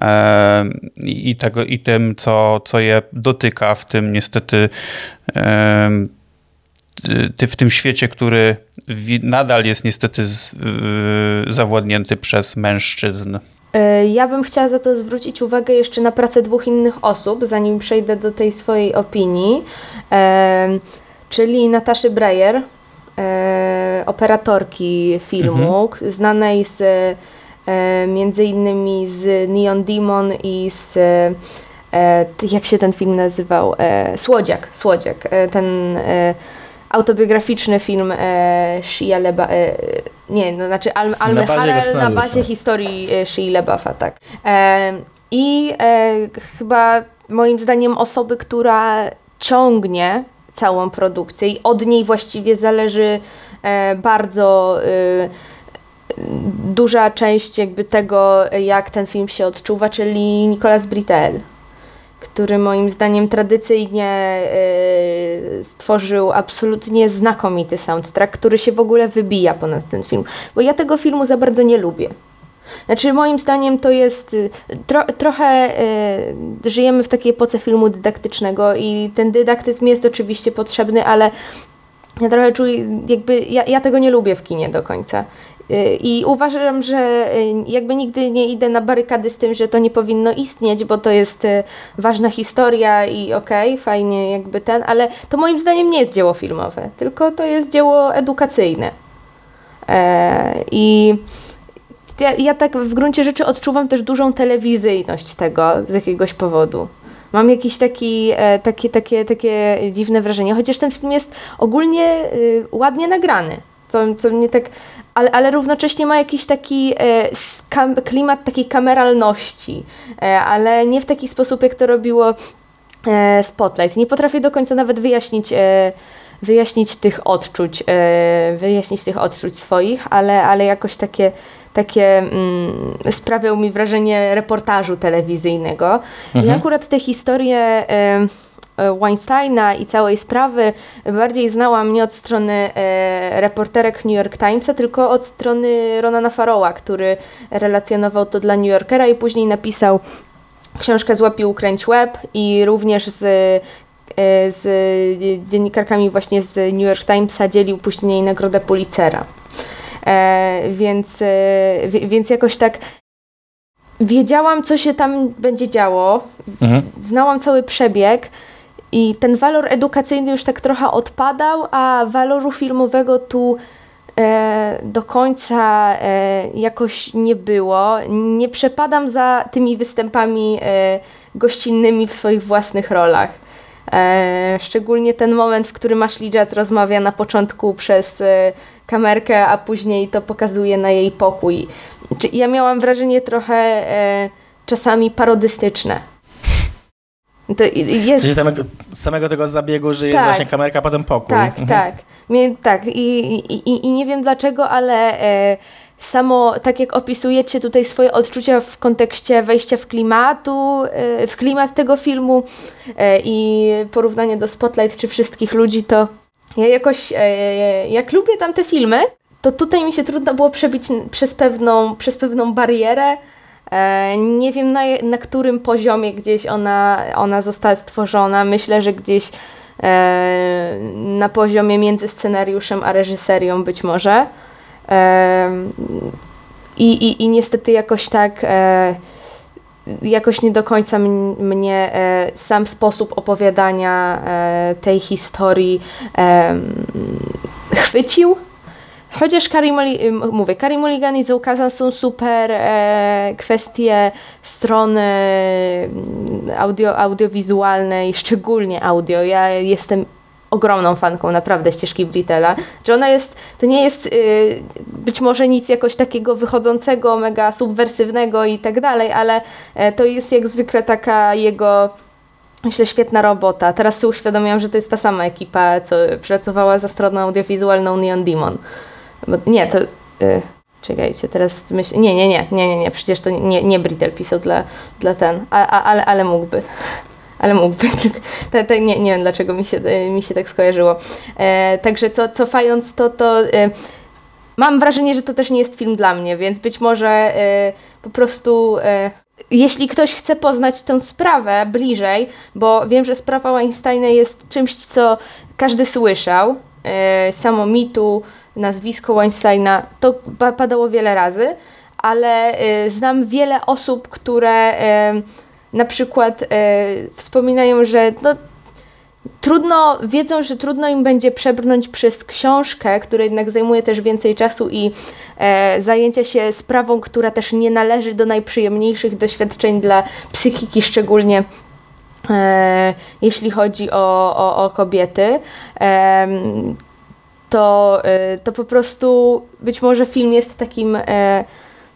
yy, i, tego, i tym, co, co je dotyka, w tym niestety ty w tym świecie, który nadal jest niestety zawładnięty przez mężczyzn. E, ja bym chciała za to zwrócić uwagę jeszcze na pracę dwóch innych osób, zanim przejdę do tej swojej opinii, czyli Nataszy Breyer, e, operatorki filmu, mhm. znanej z e, między innymi z Neon Demon i z jak się ten film nazywał? Słodziak, Słodziak. Ten autobiograficzny film e, Shia Leba, e, nie, no znaczy Al, na bazie, na bazie historii e, Shia Lebaffa, tak. E, I chyba moim zdaniem osoby, która ciągnie całą produkcję i od niej właściwie zależy e, bardzo e, duża część jakby tego, jak ten film się odczuwa, czyli Nicolas Britell który moim zdaniem tradycyjnie yy, stworzył absolutnie znakomity soundtrack, który się w ogóle wybija ponad ten film. Bo ja tego filmu za bardzo nie lubię. Znaczy, moim zdaniem to jest. Y, tro, trochę y, żyjemy w takiej epoce filmu dydaktycznego i ten dydaktyzm jest oczywiście potrzebny, ale ja trochę czuję, jakby. Ja, ja tego nie lubię w kinie do końca. I uważam, że y, jakby nigdy nie idę na barykady z tym, że to nie powinno istnieć, bo to jest y, ważna historia i okej, okay, fajnie jakby ten, ale to moim zdaniem nie jest dzieło filmowe, tylko to jest dzieło edukacyjne. E, I ja, ja tak w gruncie rzeczy odczuwam też dużą telewizyjność tego z jakiegoś powodu. Mam jakieś taki, e, takie, takie, takie dziwne wrażenie, chociaż ten film jest ogólnie y, ładnie nagrany, co, co mnie tak ale, ale równocześnie ma jakiś taki e, klimat takiej kameralności, e, ale nie w taki sposób, jak to robiło e, Spotlight. Nie potrafię do końca nawet wyjaśnić e, wyjaśnić tych odczuć, e, wyjaśnić tych odczuć swoich, ale, ale jakoś takie, takie mm, sprawiał mi wrażenie reportażu telewizyjnego. Mhm. I akurat te historie E, Weinsteina i całej sprawy bardziej znałam nie od strony e, reporterek New York Timesa, tylko od strony Ronana Faroła, który relacjonował to dla New Yorkera i później napisał książkę Złapi ukręć web i również z e, z dziennikarkami właśnie z New York Timesa dzielił później nagrodę Pulitzera. E, więc, e, więc jakoś tak wiedziałam, co się tam będzie działo, mhm. znałam cały przebieg, i ten walor edukacyjny już tak trochę odpadał, a waloru filmowego tu e, do końca e, jakoś nie było. Nie przepadam za tymi występami e, gościnnymi w swoich własnych rolach. E, szczególnie ten moment, w którym Ashley rozmawia na początku przez e, kamerkę, a później to pokazuje na jej pokój. Ja miałam wrażenie trochę e, czasami parodystyczne. To W jest, sensie samego, tego zabiegu, że jest Tak. właśnie kamerka, potem pokój. tak, Mhm. tak. Tak, i, i, i, nie wiem dlaczego, ale e, samo tak jak opisujecie tutaj swoje odczucia w kontekście wejścia w klimatu, e, w klimat tego filmu e, i porównanie do Spotlight czy wszystkich ludzi, to ja jakoś, jak lubię tamte filmy, to tutaj mi się trudno było przebić przez pewną, przez pewną barierę. E, Nie wiem na, na którym poziomie gdzieś ona, ona została stworzona. Myślę, że gdzieś e, na poziomie między scenariuszem a reżyserią być może. E, I, i, i niestety jakoś tak jakoś nie do końca mnie sam sposób opowiadania tej historii chwycił. Chociaż Carey Mulli- m- mówię, Carey Mulligan i Zoe są super, e, kwestie strony mm, audio, audiowizualnej, szczególnie audio. Ja jestem ogromną fanką naprawdę ścieżki Brittela, że ona jest, to nie jest y, być może nic jakoś takiego wychodzącego, mega subwersywnego i tak dalej, ale e, to jest jak zwykle taka jego Myślę, świetna robota. Teraz sobie uświadomiłam, że to jest ta sama ekipa, co pracowała za stroną audiowizualną Neon Demon. Bo, nie, to... Y, czekajcie, teraz myślę... Nie, nie, nie, nie, nie, nie, przecież to nie, nie Brittle pisał dla, dla ten, a, a, ale, ale mógłby. Ale mógłby. Te, te, nie, nie wiem, dlaczego mi się, y, mi się tak skojarzyło. E, także co, cofając to, to... Y, mam wrażenie, że to też nie jest film dla mnie, więc być może y, po prostu... Jeśli ktoś chce poznać tę sprawę bliżej, bo wiem, że sprawa Weinsteina jest czymś, co każdy słyszał, samo mitu, nazwisko Weinsteina, to pa- padało wiele razy, ale e, znam wiele osób, które e, na przykład e, wspominają, że no, trudno, wiedzą, że trudno im będzie przebrnąć przez książkę, która jednak zajmuje też więcej czasu i e, zajęcia się sprawą, która też nie należy do najprzyjemniejszych doświadczeń dla psychiki, szczególnie e, jeśli chodzi o, o, o kobiety. Em, to, e, to po prostu być może film jest takim, e,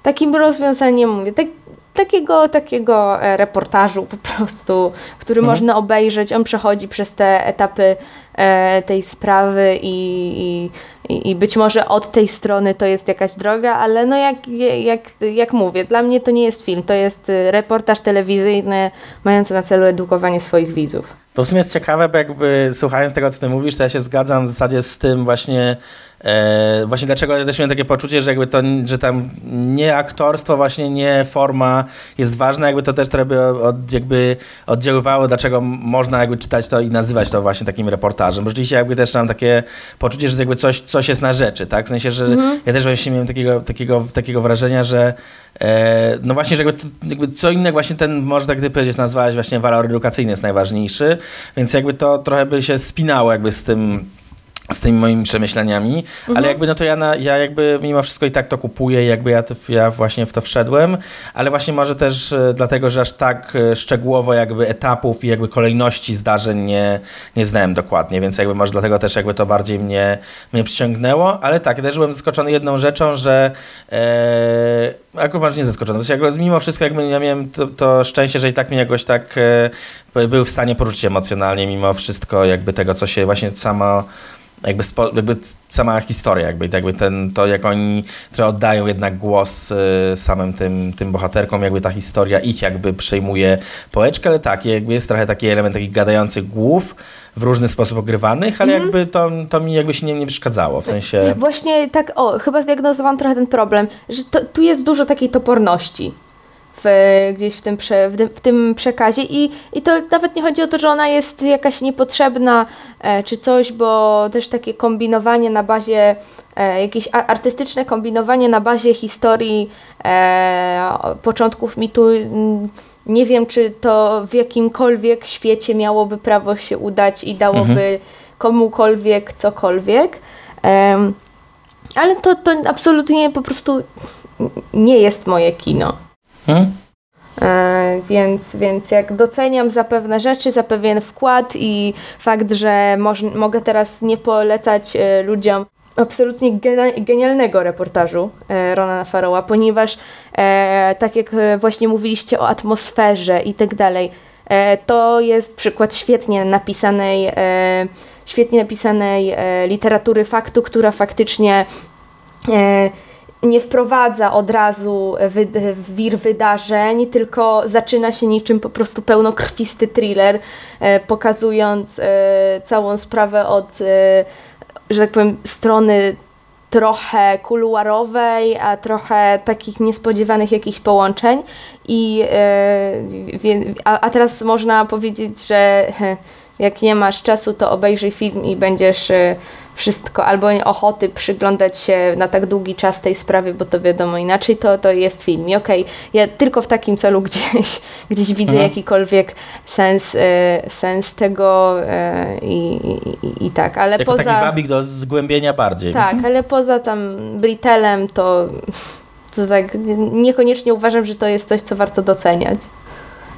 takim rozwiązaniem, mówię, tak, takiego, takiego e, reportażu po prostu, który Mhm. można obejrzeć. On przechodzi przez te etapy e, tej sprawy i, i, i, być może od tej strony to jest jakaś droga, ale no jak, jak, jak mówię, dla mnie to nie jest film, to jest e, reportaż telewizyjny mający na celu edukowanie swoich widzów. To w sumie jest ciekawe, bo jakby słuchając tego, co ty mówisz, to ja się zgadzam w zasadzie z tym właśnie, e, właśnie dlaczego ja też miałem takie poczucie, że jakby to, że tam nie aktorstwo, właśnie nie forma jest ważna, jakby to też trochę by od, jakby oddziaływało, dlaczego można jakby czytać to i nazywać to właśnie takim reportażem. Bo rzeczywiście jakby też mam takie poczucie, że jakby coś, coś jest na rzeczy, tak? W sensie, że ja też właśnie miałem takiego, takiego, takiego wrażenia, że e, no właśnie, że jakby, to- jakby co innego właśnie ten, można gdy powiedzieć, nazwałeś właśnie walor edukacyjny jest najważniejszy, więc jakby to trochę by się spinało jakby z tym z tymi moimi przemyśleniami, ale jakby no to ja, na, ja jakby mimo wszystko i tak to kupuję, jakby ja, ja właśnie w to wszedłem, ale właśnie może też e, dlatego, że aż tak e, szczegółowo jakby etapów i jakby kolejności zdarzeń nie, nie znałem dokładnie, więc jakby może dlatego też jakby to bardziej mnie, mnie przyciągnęło, ale tak, też byłem zaskoczony jedną rzeczą, że e, akurat może nie zaskoczony, to jakby mimo wszystko jakby ja miałem to, to szczęście, że i tak mnie jakoś tak e, był w stanie poruszyć emocjonalnie mimo wszystko jakby tego, co się właśnie sama jakby, spo, jakby sama historia, jakby, jakby ten, to jak oni trochę oddają jednak głos y, samym tym, tym bohaterkom, jakby ta historia ich jakby przejmuje połeczkę, ale tak, jakby jest trochę taki element takich gadających głów w różny sposób ogrywanych, ale jakby to, to mi jakby się nie, nie przeszkadzało, w sensie... Właśnie tak, o, chyba zdiagnozowałam trochę ten problem, że to, tu jest dużo takiej toporności w, gdzieś w tym, prze, w, w tym przekazie I, i to nawet nie chodzi o to, że ona jest jakaś niepotrzebna e, czy coś, bo też takie kombinowanie na bazie, e, jakieś artystyczne kombinowanie na bazie historii e, początków mitu, nie wiem, czy to w jakimkolwiek świecie miałoby prawo się udać i dałoby komukolwiek cokolwiek. Ale to, to absolutnie po prostu nie jest moje kino. Hmm? Więc, więc jak doceniam za pewne rzeczy, za pewien wkład i fakt, że moż, mogę teraz nie polecać e, ludziom absolutnie genialnego reportażu e, Ronana Farrowa, ponieważ tak jak właśnie mówiliście o atmosferze i tak dalej, to jest przykład świetnie napisanej, świetnie napisanej literatury faktu, która faktycznie nie wprowadza od razu wy, w wir wydarzeń, tylko zaczyna się niczym po prostu pełnokrwisty thriller, e, pokazując e, całą sprawę od, e, że tak powiem, strony trochę kuluarowej, a trochę takich niespodziewanych jakichś połączeń. I, e, a, a teraz można powiedzieć, że jak nie masz czasu, to obejrzyj film i będziesz e, wszystko, albo ochoty przyglądać się na tak długi czas tej sprawie, bo to wiadomo inaczej, to, to jest film. I okej, ja tylko w takim celu gdzieś, gdzieś widzę Mhm. jakikolwiek sens, e, sens tego e, i, i tak, ale Jako poza... taki wabik do zgłębienia bardziej. Tak, ale poza tam Britelem to, to tak niekoniecznie uważam, że to jest coś, co warto doceniać.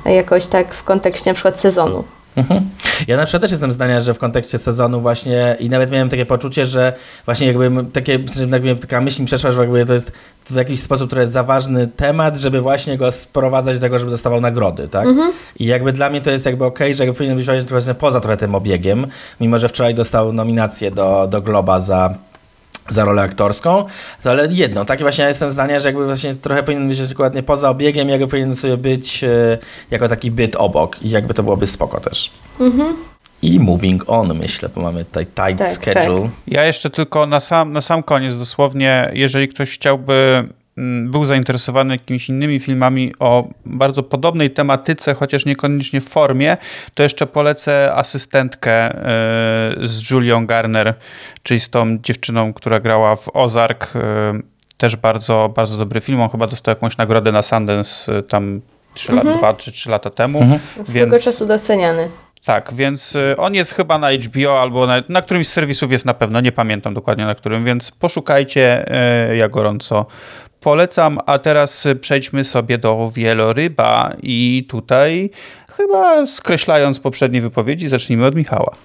Jakoś tak w kontekście na przykład sezonu. Mhm. Ja na przykład też jestem zdania, że w kontekście sezonu właśnie i nawet miałem takie poczucie, że właśnie jakby takie, jakby taka myśl mi przeszła, że jakby to jest w jakiś sposób trochę za ważny temat, żeby właśnie go sprowadzać do tego, żeby dostawał nagrody, tak? I jakby dla mnie to jest jakby okej, że jakby powinien być właśnie właśnie poza trochę tym obiegiem, mimo że wczoraj dostał nominację do, do Globa za za rolę aktorską, to ale jedno, takie właśnie ja jestem zdania, że jakby właśnie trochę powinien być dokładnie poza obiegiem, jakby powinien sobie być e, jako taki byt obok i jakby to byłoby spoko też. I moving on, myślę, bo mamy tutaj tight Tak, schedule. Ja jeszcze tylko na sam, na sam koniec, dosłownie, jeżeli ktoś chciałby, był zainteresowany jakimiś innymi filmami o bardzo podobnej tematyce, chociaż niekoniecznie w formie, to jeszcze polecę asystentkę e, z Julią Garner, czyli z tą dziewczyną, która grała w Ozark. e, Też bardzo, bardzo dobry film. On chyba dostał jakąś nagrodę na Sundance e, tam 3 lat, dwa czy trzy lata temu. Mhm. Swego Więc- czasu doceniany. Tak, więc on jest chyba na HBO albo na, na którymś z serwisów jest na pewno, nie pamiętam dokładnie na którym, więc poszukajcie, ja gorąco polecam. A teraz przejdźmy sobie do wieloryba i tutaj chyba skreślając poprzednie wypowiedzi, zacznijmy od Michała.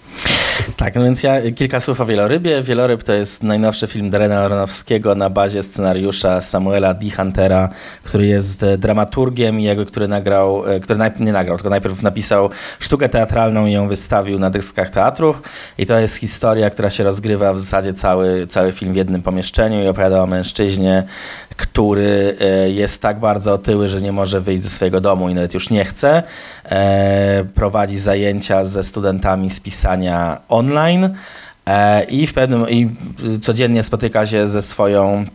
Tak, no więc ja kilka słów o Wielorybie. Wieloryb to jest najnowszy film Darena Aronofskiego na bazie scenariusza Samuela D. Huntera, który jest dramaturgiem i jakby, który nagrał, e, który najpierw nie nagrał, tylko najpierw napisał sztukę teatralną i ją wystawił na dyskach teatrów. I to jest historia, która się rozgrywa w zasadzie cały, cały film w jednym pomieszczeniu i opowiada o mężczyźnie, który e, jest tak bardzo otyły, że nie może wyjść ze swojego domu i nawet już nie chce. E, prowadzi zajęcia ze studentami z pisania online e, i w pewnym i codziennie spotyka się ze swoją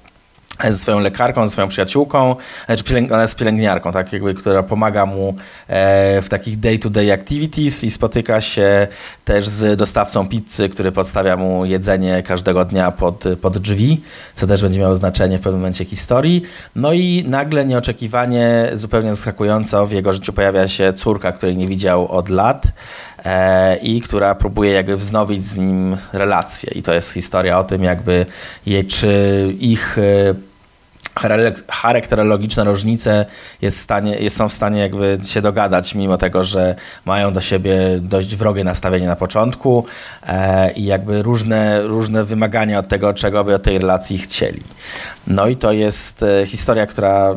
ze swoją lekarką, ze swoją przyjaciółką, znaczy ona jest pielęgniarką, tak, jakby, która pomaga mu e, w takich day-to-day activities i spotyka się też z dostawcą pizzy, który podstawia mu jedzenie każdego dnia pod, pod drzwi, co też będzie miało znaczenie w pewnym momencie historii. No i nagle, nieoczekiwanie, zupełnie zaskakująco w jego życiu pojawia się córka, której nie widział od lat i która próbuje jakby wznowić z nim relacje. I to jest historia o tym, jakby je, czy ich e, charakterologiczne różnice jest są w stanie jakby się dogadać, mimo tego, że mają do siebie dość wrogie nastawienie na początku e, i jakby różne, różne wymagania od tego, czego by od tej relacji chcieli. No i to jest e, historia, która e,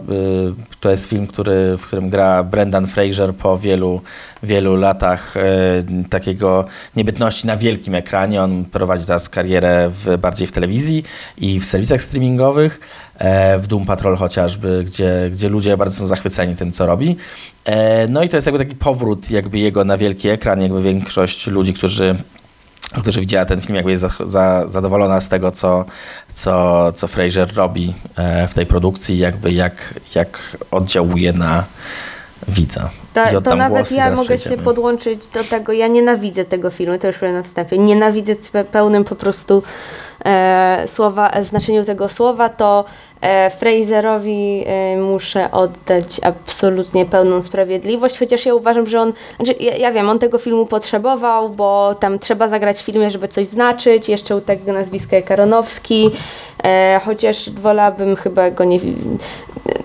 to jest film, który, w którym gra Brendan Fraser po wielu, wielu latach e, takiego niebytności na wielkim ekranie. On prowadzi teraz karierę w, bardziej w telewizji i w serwisach streamingowych w Doom Patrol chociażby, gdzie, gdzie ludzie bardzo są zachwyceni tym, co robi. E, No i to jest jakby taki powrót jakby jego na wielki ekran, jakby większość ludzi, którzy którzy widziała ten film, jakby jest za, za, zadowolona z tego, co, co, co Fraser robi e, w tej produkcji, jakby jak, jak oddziałuje na widza. I To, to nawet ja mogę się podłączyć do tego. Ja nienawidzę tego filmu, to już powiem na wstępie. Nienawidzę z pełnym po prostu e, słowa, znaczeniu tego słowa, to e, Fraserowi e, muszę oddać absolutnie pełną sprawiedliwość, chociaż ja uważam, że on, znaczy ja, ja wiem, on tego filmu potrzebował, bo tam trzeba zagrać w filmie, żeby coś znaczyć, jeszcze u tego nazwiska jak Aronowski, e, chociaż wolałabym chyba go nie,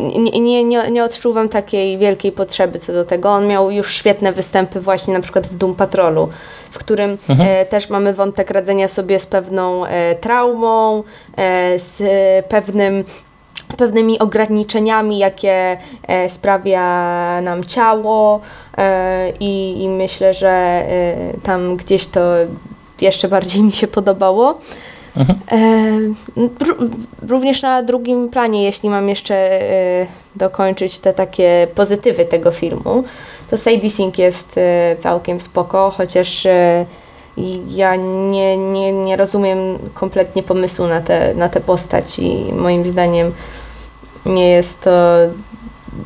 nie, nie, nie, nie odczuwam takiej wielkiej potrzeby co do tego. On miał już świetne występy właśnie na przykład w Doom Patrolu, w którym e, też mamy wątek radzenia sobie z pewną e, traumą, e, z pewnym pewnymi ograniczeniami, jakie e, sprawia nam ciało e, i, i myślę, że e, tam gdzieś to jeszcze bardziej mi się podobało. Ró- Również na drugim planie, jeśli mam jeszcze dokończyć te takie pozytywy tego filmu, to Sadie Sink jest e, całkiem spoko, chociaż i ja nie, nie, nie rozumiem kompletnie pomysłu na tę na tę postać i moim zdaniem nie jest to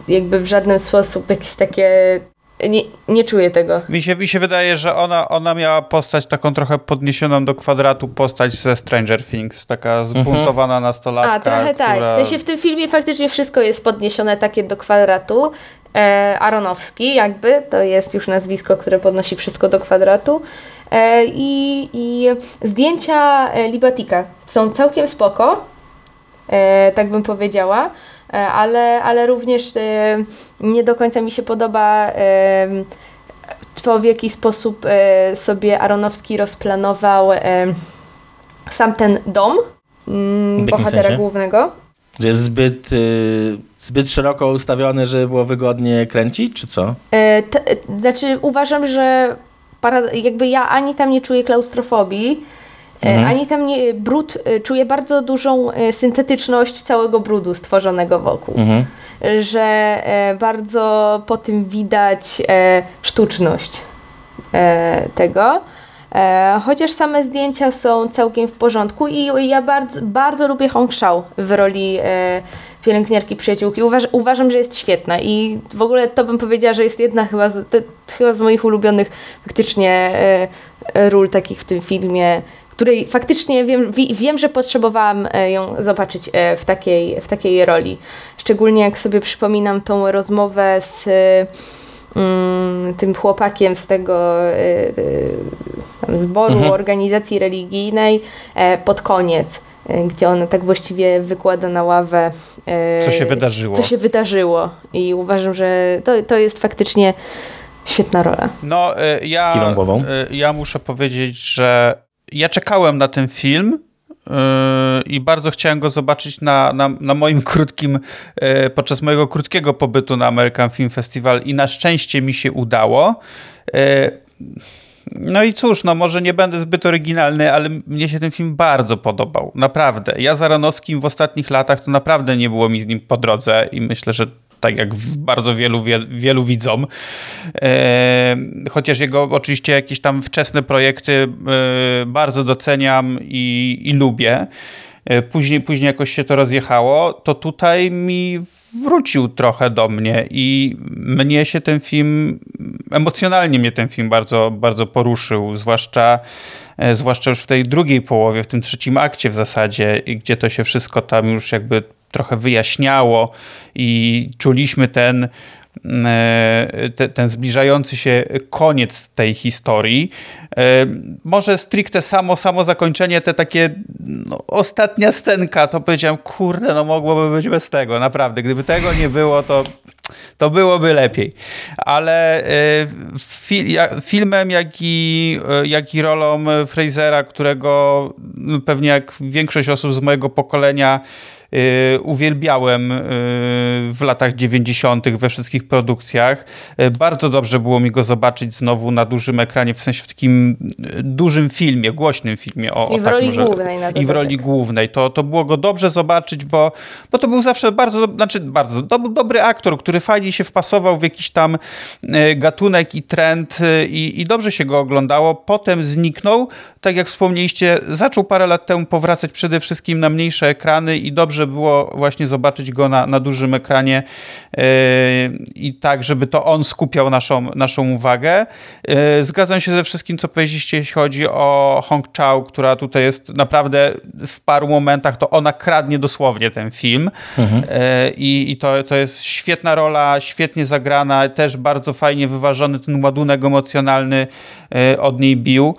jakby w żaden sposób jakieś takie... Nie, nie czuję tego. Mi się, mi się wydaje, że ona, ona miała postać taką trochę podniesioną do kwadratu, postać ze Stranger Things, taka zbuntowana nastolatka. A, trochę tak. która... W sensie w tym filmie faktycznie wszystko jest podniesione takie do kwadratu. E, Aronowski jakby, to jest już nazwisko, które podnosi wszystko do kwadratu. E, i, I zdjęcia e, Libatika są całkiem spoko, tak bym powiedziała, ale, ale również nie do końca mi się podoba to w jaki sposób sobie Aronowski rozplanował sam ten dom mm, bohatera sensie? głównego. Że jest zbyt, y, zbyt szeroko ustawiony, żeby było wygodnie kręcić, czy co? E, t, znaczy uważam, że para, jakby ja ani tam nie czuję klaustrofobii, e, Mhm. ani tam nie, brud, e, czuję bardzo dużą e, syntetyczność całego brudu stworzonego wokół. Mhm. Że bardzo po tym widać sztuczność tego. Chociaż same zdjęcia są całkiem w porządku i ja bardzo, bardzo lubię Hong Shao w roli pielęgniarki przyjaciółki. Uważ, uważam, że jest świetna i w ogóle to bym powiedziała, że jest jedna chyba z, to, chyba z moich ulubionych faktycznie e, e, ról takich w tym filmie, której faktycznie wiem, wi, wiem że potrzebowałam e, ją zobaczyć w takiej, w takiej roli. Szczególnie jak sobie przypominam tą rozmowę z mm, tym chłopakiem z tego tam zboru, Mhm. organizacji religijnej pod koniec, gdzie ona tak właściwie wykłada na ławę. e, Co się wydarzyło. Co się wydarzyło. I uważam, że to, to jest faktycznie świetna rola. No, y, ja, ja muszę powiedzieć, że ja czekałem na ten film i bardzo chciałem go zobaczyć na, na, na moim krótkim, podczas mojego krótkiego pobytu na American Film Festival i na szczęście mi się udało. No i cóż, no może nie będę zbyt oryginalny, ale mnie się ten film bardzo podobał. Naprawdę. Ja z Aronowskim w ostatnich latach to naprawdę nie było mi z nim po drodze i myślę, że tak jak bardzo wielu, wie, wielu widzom. E, chociaż jego oczywiście jakieś tam wczesne projekty e, bardzo doceniam i, i lubię. E, Później, później jakoś się to rozjechało, to tutaj mi wrócił trochę do mnie i mnie się ten film, emocjonalnie mnie ten film bardzo, bardzo poruszył, zwłaszcza, e, zwłaszcza już w tej drugiej połowie, w tym trzecim akcie w zasadzie, gdzie to się wszystko tam już jakby trochę wyjaśniało i czuliśmy ten, te, ten zbliżający się koniec tej historii. E, Może stricte samo, samo zakończenie, te takie no, ostatnia scenka, to powiedziałem, kurde, no mogłoby być bez tego, naprawdę. Gdyby tego nie było, to to byłoby lepiej. Ale e, filmem, jak i, e, jak i rolą Frasera, którego no, pewnie jak większość osób z mojego pokolenia e, uwielbiałem e, w latach 90. we wszystkich produkcjach. E, Bardzo dobrze było mi go zobaczyć znowu na dużym ekranie, w sensie w takim dużym filmie, głośnym filmie. O, I o w tak roli może- głównej na I w roli głównej. To, to było go dobrze zobaczyć, bo, bo to był zawsze bardzo, znaczy bardzo, był dobry aktor, który fajnie się wpasował w jakiś tam gatunek i trend i, i dobrze się go oglądało. Potem zniknął, tak jak wspomnieliście, zaczął parę lat temu powracać przede wszystkim na mniejsze ekrany i dobrze dobrze było właśnie zobaczyć go na, na dużym ekranie yy, i tak, żeby to on skupiał naszą, naszą uwagę. Yy, zgadzam się ze wszystkim, co powiedzieliście, jeśli chodzi o Hong Chao, która tutaj jest naprawdę w paru momentach, to ona kradnie dosłownie ten film mhm. yy, i, to, to jest świetna rola, świetnie zagrana, też bardzo fajnie wyważony ten ładunek emocjonalny od niej bił.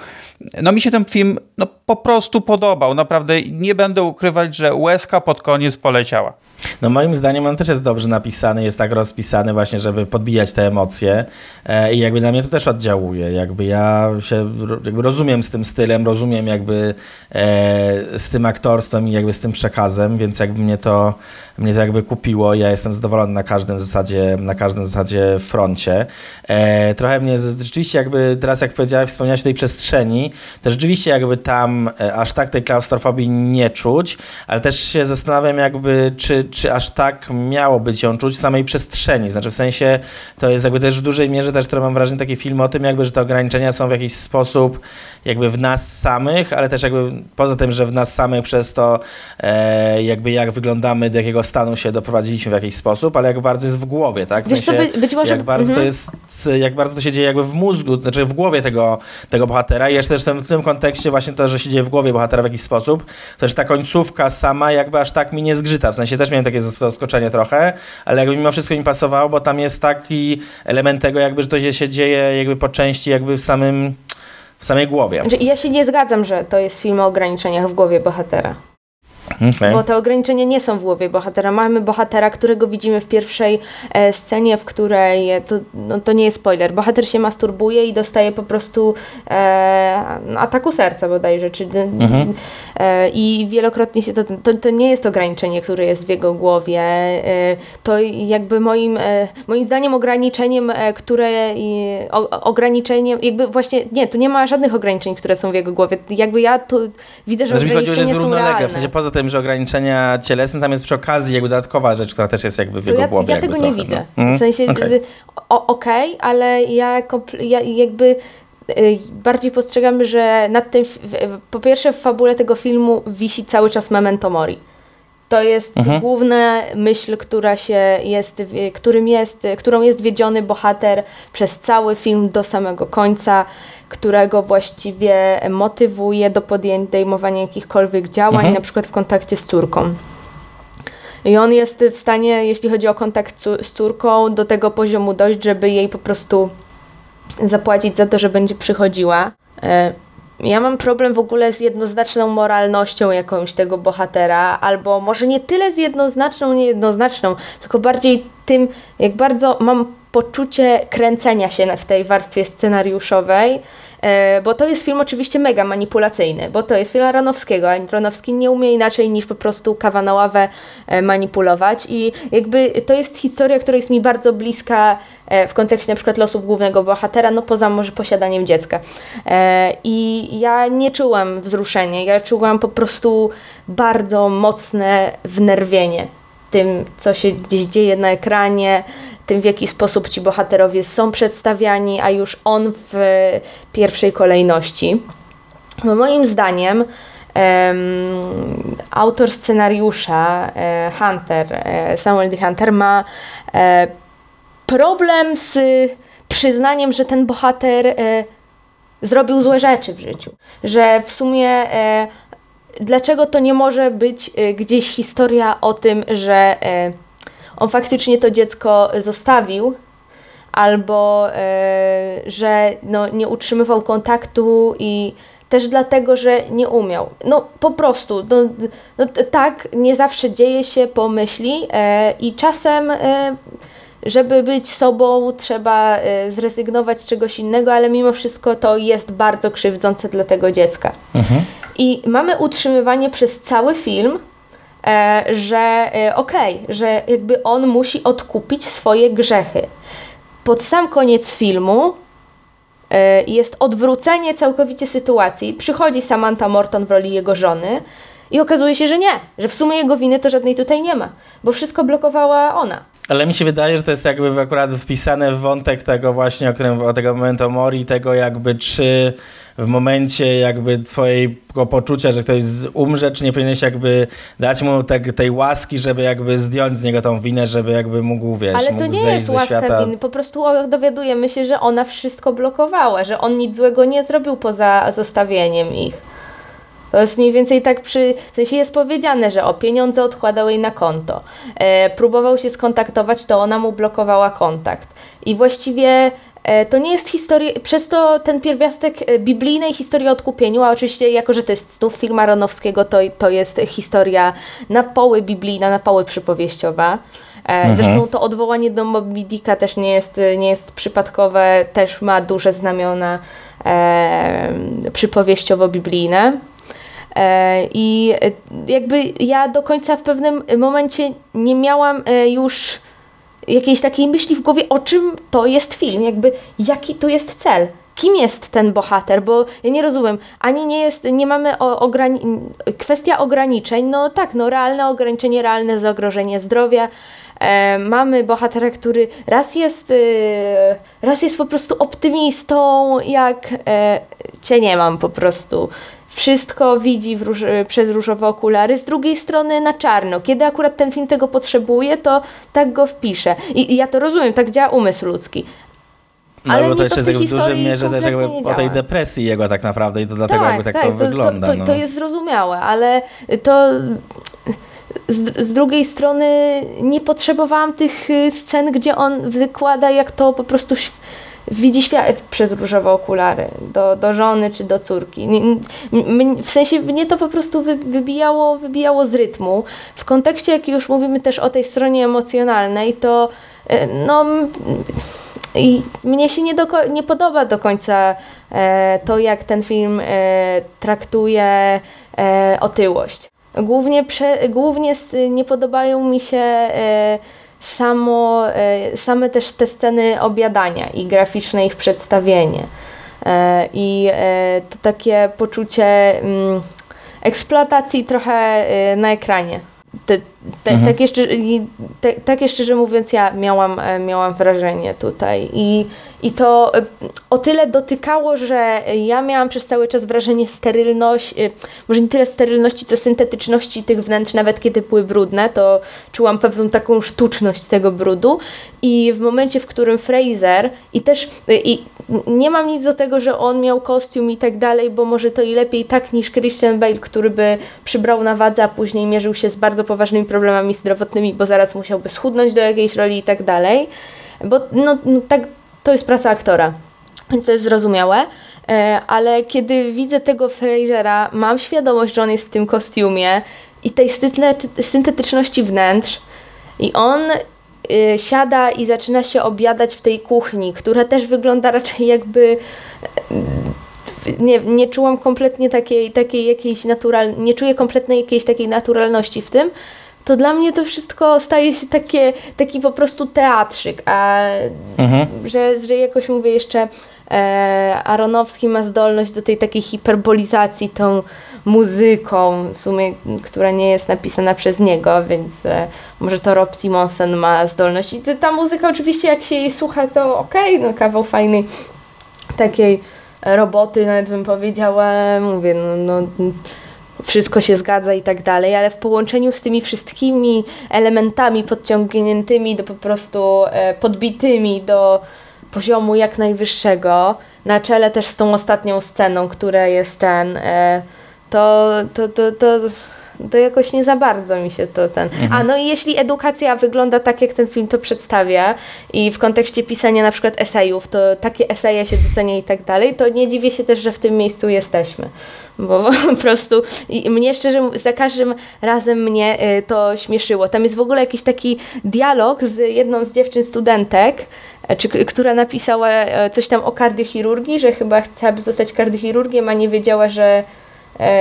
No mi się ten film no, po prostu podobał. Naprawdę nie będę ukrywać, że łezka pod koniec poleciała. No moim zdaniem on też jest dobrze napisany, jest tak rozpisany właśnie, żeby podbijać te emocje e, i jakby na mnie to też oddziałuje. Jakby ja się jakby rozumiem z tym stylem, rozumiem jakby e, z tym aktorstwem i jakby z tym przekazem, więc jakby mnie to, mnie to jakby kupiło. Ja jestem zadowolony na każdym zasadzie, na każdym zasadzie froncie. E, trochę mnie rzeczywiście jakby teraz jak powiedziałeś, wspomniałeś o tej przestrzeni, to rzeczywiście jakby tam e, aż tak tej klaustrofobii nie czuć, ale też się zastanawiam jakby czy czy aż tak miało być ją czuć w samej przestrzeni. Znaczy w sensie to jest jakby też w dużej mierze też mam wrażenie takie filmy o tym jakby, że te ograniczenia są w jakiś sposób jakby w nas samych, ale też jakby poza tym, że w nas samych przez to e, jakby jak wyglądamy, do jakiego stanu się doprowadziliśmy w jakiś sposób, ale jak bardzo jest w głowie, tak? W sensie, być, być może... jak bardzo to mhm. jest, jak bardzo to się dzieje jakby w mózgu, znaczy w głowie tego, tego bohatera i jeszcze też w tym kontekście właśnie to, że się dzieje w głowie bohatera w jakiś sposób, to że ta końcówka sama jakby aż tak mi nie zgrzyta, w sensie też miałem takie zaskoczenie trochę, ale jakby mimo wszystko mi pasowało, bo tam jest taki element tego jakby, że to się dzieje jakby po części jakby w samym w samej głowie. Znaczy, ja się nie zgadzam, że to jest film o ograniczeniach w głowie bohatera. Okay. Bo te ograniczenia nie są w głowie bohatera. Mamy bohatera, którego widzimy w pierwszej e, scenie, w której to, no, to nie jest spoiler. Bohater się masturbuje i dostaje po prostu e, ataku serca bodajże. Czy, mhm. e, I wielokrotnie się to, to, to. nie jest ograniczenie, które jest w jego głowie. E, to jakby moim, e, moim zdaniem ograniczeniem, e, które o, ograniczeniem, jakby właśnie nie, tu nie ma żadnych ograniczeń, które są w jego głowie. Jakby ja tu widzę, że znaczy, ograniczenia że jest realne. W sensie poza tym, że ograniczenia cielesne, tam jest przy okazji jakby dodatkowa rzecz, która też jest jakby w jego ja, głowie. Ja tego trochę, nie widzę. No. W sensie, okay. okej, okay, ale ja, ja jakby y, bardziej postrzegam, że nad tym, po pierwsze w fabule tego filmu wisi cały czas memento mori. To jest mhm. główna myśl, która się jest, którym jest, którą jest wiedziony bohater przez cały film do samego końca którego właściwie motywuje do podejmowania jakichkolwiek działań, mhm. na przykład w kontakcie z córką. I on jest w stanie, jeśli chodzi o kontakt z córką, do tego poziomu dojść, żeby jej po prostu zapłacić za to, że będzie przychodziła. Ja mam problem w ogóle z jednoznaczną moralnością jakąś tego bohatera, albo może nie tyle z jednoznaczną, niejednoznaczną, tylko bardziej tym, jak bardzo mam poczucie kręcenia się w tej warstwie scenariuszowej, bo to jest film oczywiście mega manipulacyjny, bo to jest film Aronowskiego, a Aronowski nie umie inaczej niż po prostu kawa na ławę e, manipulować i jakby to jest historia, która jest mi bardzo bliska e, w kontekście na przykład losów głównego bohatera, no poza może posiadaniem dziecka. I ja nie czułam wzruszenia, ja czułam po prostu bardzo mocne wnerwienie tym, co się gdzieś dzieje na ekranie, tym, w jaki sposób ci bohaterowie są przedstawiani, a już on w pierwszej kolejności. No moim zdaniem um, autor scenariusza e, Hunter, e, Samuel D. Hunter ma e, problem z przyznaniem, że ten bohater zrobił złe rzeczy w życiu. Że w sumie dlaczego to nie może być gdzieś historia o tym, że on faktycznie to dziecko zostawił, albo e, że no, nie utrzymywał kontaktu i też dlatego, że nie umiał. No po prostu, no, no tak, nie zawsze dzieje się po myśli e, i czasem, e, żeby być sobą, trzeba e, zrezygnować z czegoś innego, ale mimo wszystko to jest bardzo krzywdzące dla tego dziecka. Mhm. I mamy utrzymywanie przez cały film, E, że e, okej, okay, że jakby on musi odkupić swoje grzechy. Pod sam koniec filmu e, jest odwrócenie całkowicie sytuacji. Przychodzi Samantha Morton w roli jego żony I okazuje się, że nie, że w sumie jego winy to żadnej tutaj nie ma, bo wszystko blokowała ona. Ale mi się wydaje, że to jest jakby akurat wpisane w wątek tego właśnie, o którym, o tego momentu mori, tego jakby czy w momencie jakby twojego poczucia, że ktoś umrze, czy nie powinieneś jakby dać mu te, tej łaski, żeby jakby zdjąć z niego tą winę, żeby jakby mógł, wiesz, Ale to mógł nie zejść jest ze łaska świata. winy, po prostu dowiadujemy się, że ona wszystko blokowała, że on nic złego nie zrobił poza zostawieniem ich. To jest mniej więcej tak przy, w sensie jest powiedziane, że o pieniądze odkładał jej na konto. E, próbował się skontaktować, to ona mu blokowała kontakt. I właściwie e, to nie jest historia, przez to ten pierwiastek e, biblijnej historii o odkupieniu, a oczywiście jako, że to jest znów film Aronowskiego, to, to jest historia na poły biblijna, na poły przypowieściowa. E, Zresztą to odwołanie do Moby Dicka też nie jest, nie jest przypadkowe, też ma duże znamiona e, przypowieściowo-biblijne. E, I e, jakby ja do końca w pewnym momencie nie miałam e, już jakiejś takiej myśli w głowie, o czym to jest film, jakby jaki to jest cel. Kim jest ten bohater? Bo ja nie rozumiem, ani nie jest, nie mamy ograni- kwestia ograniczeń, no tak, no realne ograniczenie, realne zagrożenie zdrowia. E, mamy bohatera, który raz jest, e, raz jest po prostu optymistą, jak e, cię nie mam po prostu wszystko widzi róż, przez różowe okulary, z drugiej strony na czarno. Kiedy akurat ten film tego potrzebuje, to tak go wpisze. I, i ja to rozumiem, tak działa umysł ludzki. No Ale bo to to jeszcze w historii mierze też jakby o tej depresji jego tak naprawdę i to dlatego jakby tak, to, wygląda. To, no. to jest zrozumiałe, ale to z, z drugiej strony nie potrzebowałam tych y, scen, gdzie on wykłada, jak to po prostu widzi świat przez różowe okulary do, do żony czy do córki. W sensie mnie to po prostu wy, wybijało, wybijało z rytmu. W kontekście, jak już mówimy też o tej stronie emocjonalnej, to y, no... i mnie się nie, do, nie podoba do końca e, to, jak ten film e, traktuje e, otyłość. Głównie, prze, głównie nie podobają mi się e, samo, e, same też te sceny obiadania i graficzne ich przedstawienie. E, I e, to takie poczucie mm, eksploatacji trochę na ekranie. Te, tak, jeszcze, i- te, takie szczerze mówiąc, ja miałam, e, miałam wrażenie tutaj. I, I to e, o tyle dotykało, że ja miałam przez cały czas wrażenie sterylności, e, może nie tyle sterylności, co syntetyczności tych wnętrz, nawet kiedy były brudne, to czułam pewną taką sztuczność tego brudu. I w momencie, w którym Fraser i też i nie mam nic do tego, że on miał kostium i tak dalej, bo może to i lepiej tak niż Christian Bale, który by przybrał na wadze, a później mierzył się z bardzo poważnymi problemami zdrowotnymi, bo zaraz musiałby schudnąć do jakiejś roli i tak dalej. Bo no, no tak, to jest praca aktora, więc to jest zrozumiałe. E, ale kiedy widzę tego Frasera, mam świadomość, że on jest w tym kostiumie i tej syntetyczności wnętrz i on y, siada i zaczyna się obiadać w tej kuchni, która też wygląda raczej jakby y, nie, nie czułam kompletnie takiej, takiej jakiejś natural, nie czuję kompletnej jakiejś takiej naturalności w tym, to dla mnie to wszystko staje się takie, taki po prostu teatrzyk, a Mhm. że, że jakoś mówię jeszcze e, Aronowski ma zdolność do tej takiej hiperbolizacji tą muzyką, w sumie, która nie jest napisana przez niego, więc e, może to Rob Simonsen ma zdolność. I ta muzyka oczywiście jak się jej słucha, to okej, no kawał fajnej takiej roboty, nawet bym powiedziała, mówię, no, no wszystko się zgadza i tak dalej, ale w połączeniu z tymi wszystkimi elementami podciągniętymi do po prostu e, podbitymi do poziomu jak najwyższego, na czele też z tą ostatnią sceną, która jest ten, e, to, to, to, to, to jakoś nie za bardzo mi się to ten. A no i jeśli edukacja wygląda tak, jak ten film to przedstawia i w kontekście pisania na przykład esejów, to takie eseje się docenia i tak dalej, to nie dziwię się też, że w tym miejscu jesteśmy. Bo po prostu i mnie szczerze za każdym razem mnie y, to śmieszyło. Tam jest w ogóle jakiś taki dialog z jedną z dziewczyn studentek, e, czy, która napisała e, coś tam o kardiochirurgii, że chyba chciałaby zostać kardiochirurgiem, a nie wiedziała, że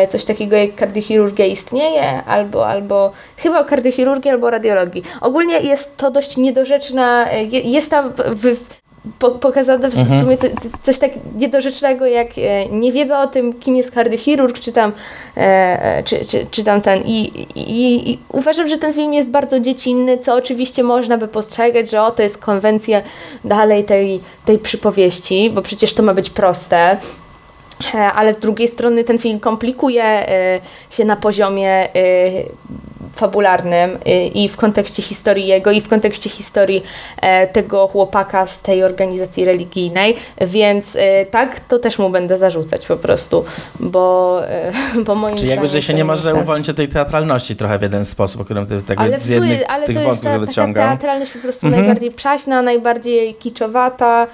coś takiego jak kardiochirurgia istnieje, albo, albo chyba o kardiochirurgii, albo radiologii. Ogólnie jest to dość niedorzeczna, e, je- jest tam w, po, pokazane w Mhm. sumie to, coś tak niedorzecznego, jak e, nie wiedza o tym, kim jest kardiochirurg, czy tam, e, e, czy, czy, czy tam ten. I, i, I uważam, że ten film jest bardzo dziecinny, co oczywiście można by postrzegać, że o, to jest konwencja dalej tej, tej przypowieści, bo przecież to ma być proste. E, Ale z drugiej strony ten film komplikuje e, się na poziomie e, fabularnym i w kontekście historii jego, i w kontekście historii tego chłopaka z tej organizacji religijnej, więc tak, to też mu będę zarzucać po prostu, bo, bo moim Czyli jakby, że się nie może tak. uwolnić tej teatralności trochę w jeden sposób, o którym ty tak Ale, z jednych ale z tych to jest wątków ta, wyciągam. teatralność po prostu Mhm. najbardziej przaśna, najbardziej kiczowata.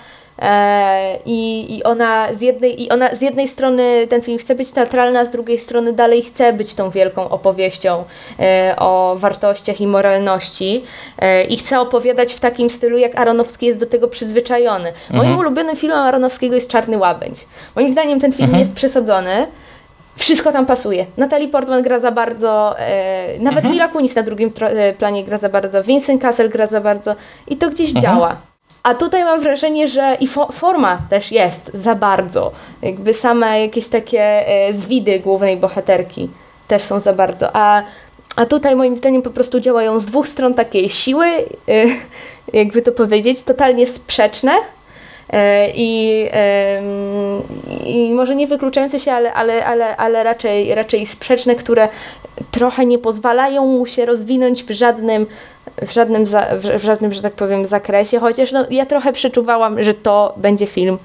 E, i, i, ona z jednej, I ona z jednej strony ten film chce być teatralny, a z drugiej strony dalej chce być tą wielką opowieścią e, o wartościach i moralności. E, I chce opowiadać w takim stylu, jak Aronowski jest do tego przyzwyczajony. Moim Mhm. ulubionym filmem Aronowskiego jest Czarny Łabędź. Moim zdaniem ten film Mhm. jest przesadzony. Wszystko tam pasuje. Natalie Portman gra za bardzo, e, nawet Mhm. Mila Kunis na drugim planie gra za bardzo, Vincent Cassel gra za bardzo i to gdzieś Mhm. działa. A tutaj mam wrażenie, że i fo- forma też jest za bardzo. Jakby same jakieś takie e, zwidy głównej bohaterki też są za bardzo. A, a tutaj moim zdaniem po prostu działają z dwóch stron takie siły, e, jakby to powiedzieć, totalnie sprzeczne. E, I, I może nie wykluczające się, ale, ale, ale, ale raczej, raczej sprzeczne, które trochę nie pozwalają mu się rozwinąć w żadnym, w żadnym, za, w żadnym że tak powiem, zakresie. Chociaż no, ja trochę przeczuwałam, że to będzie film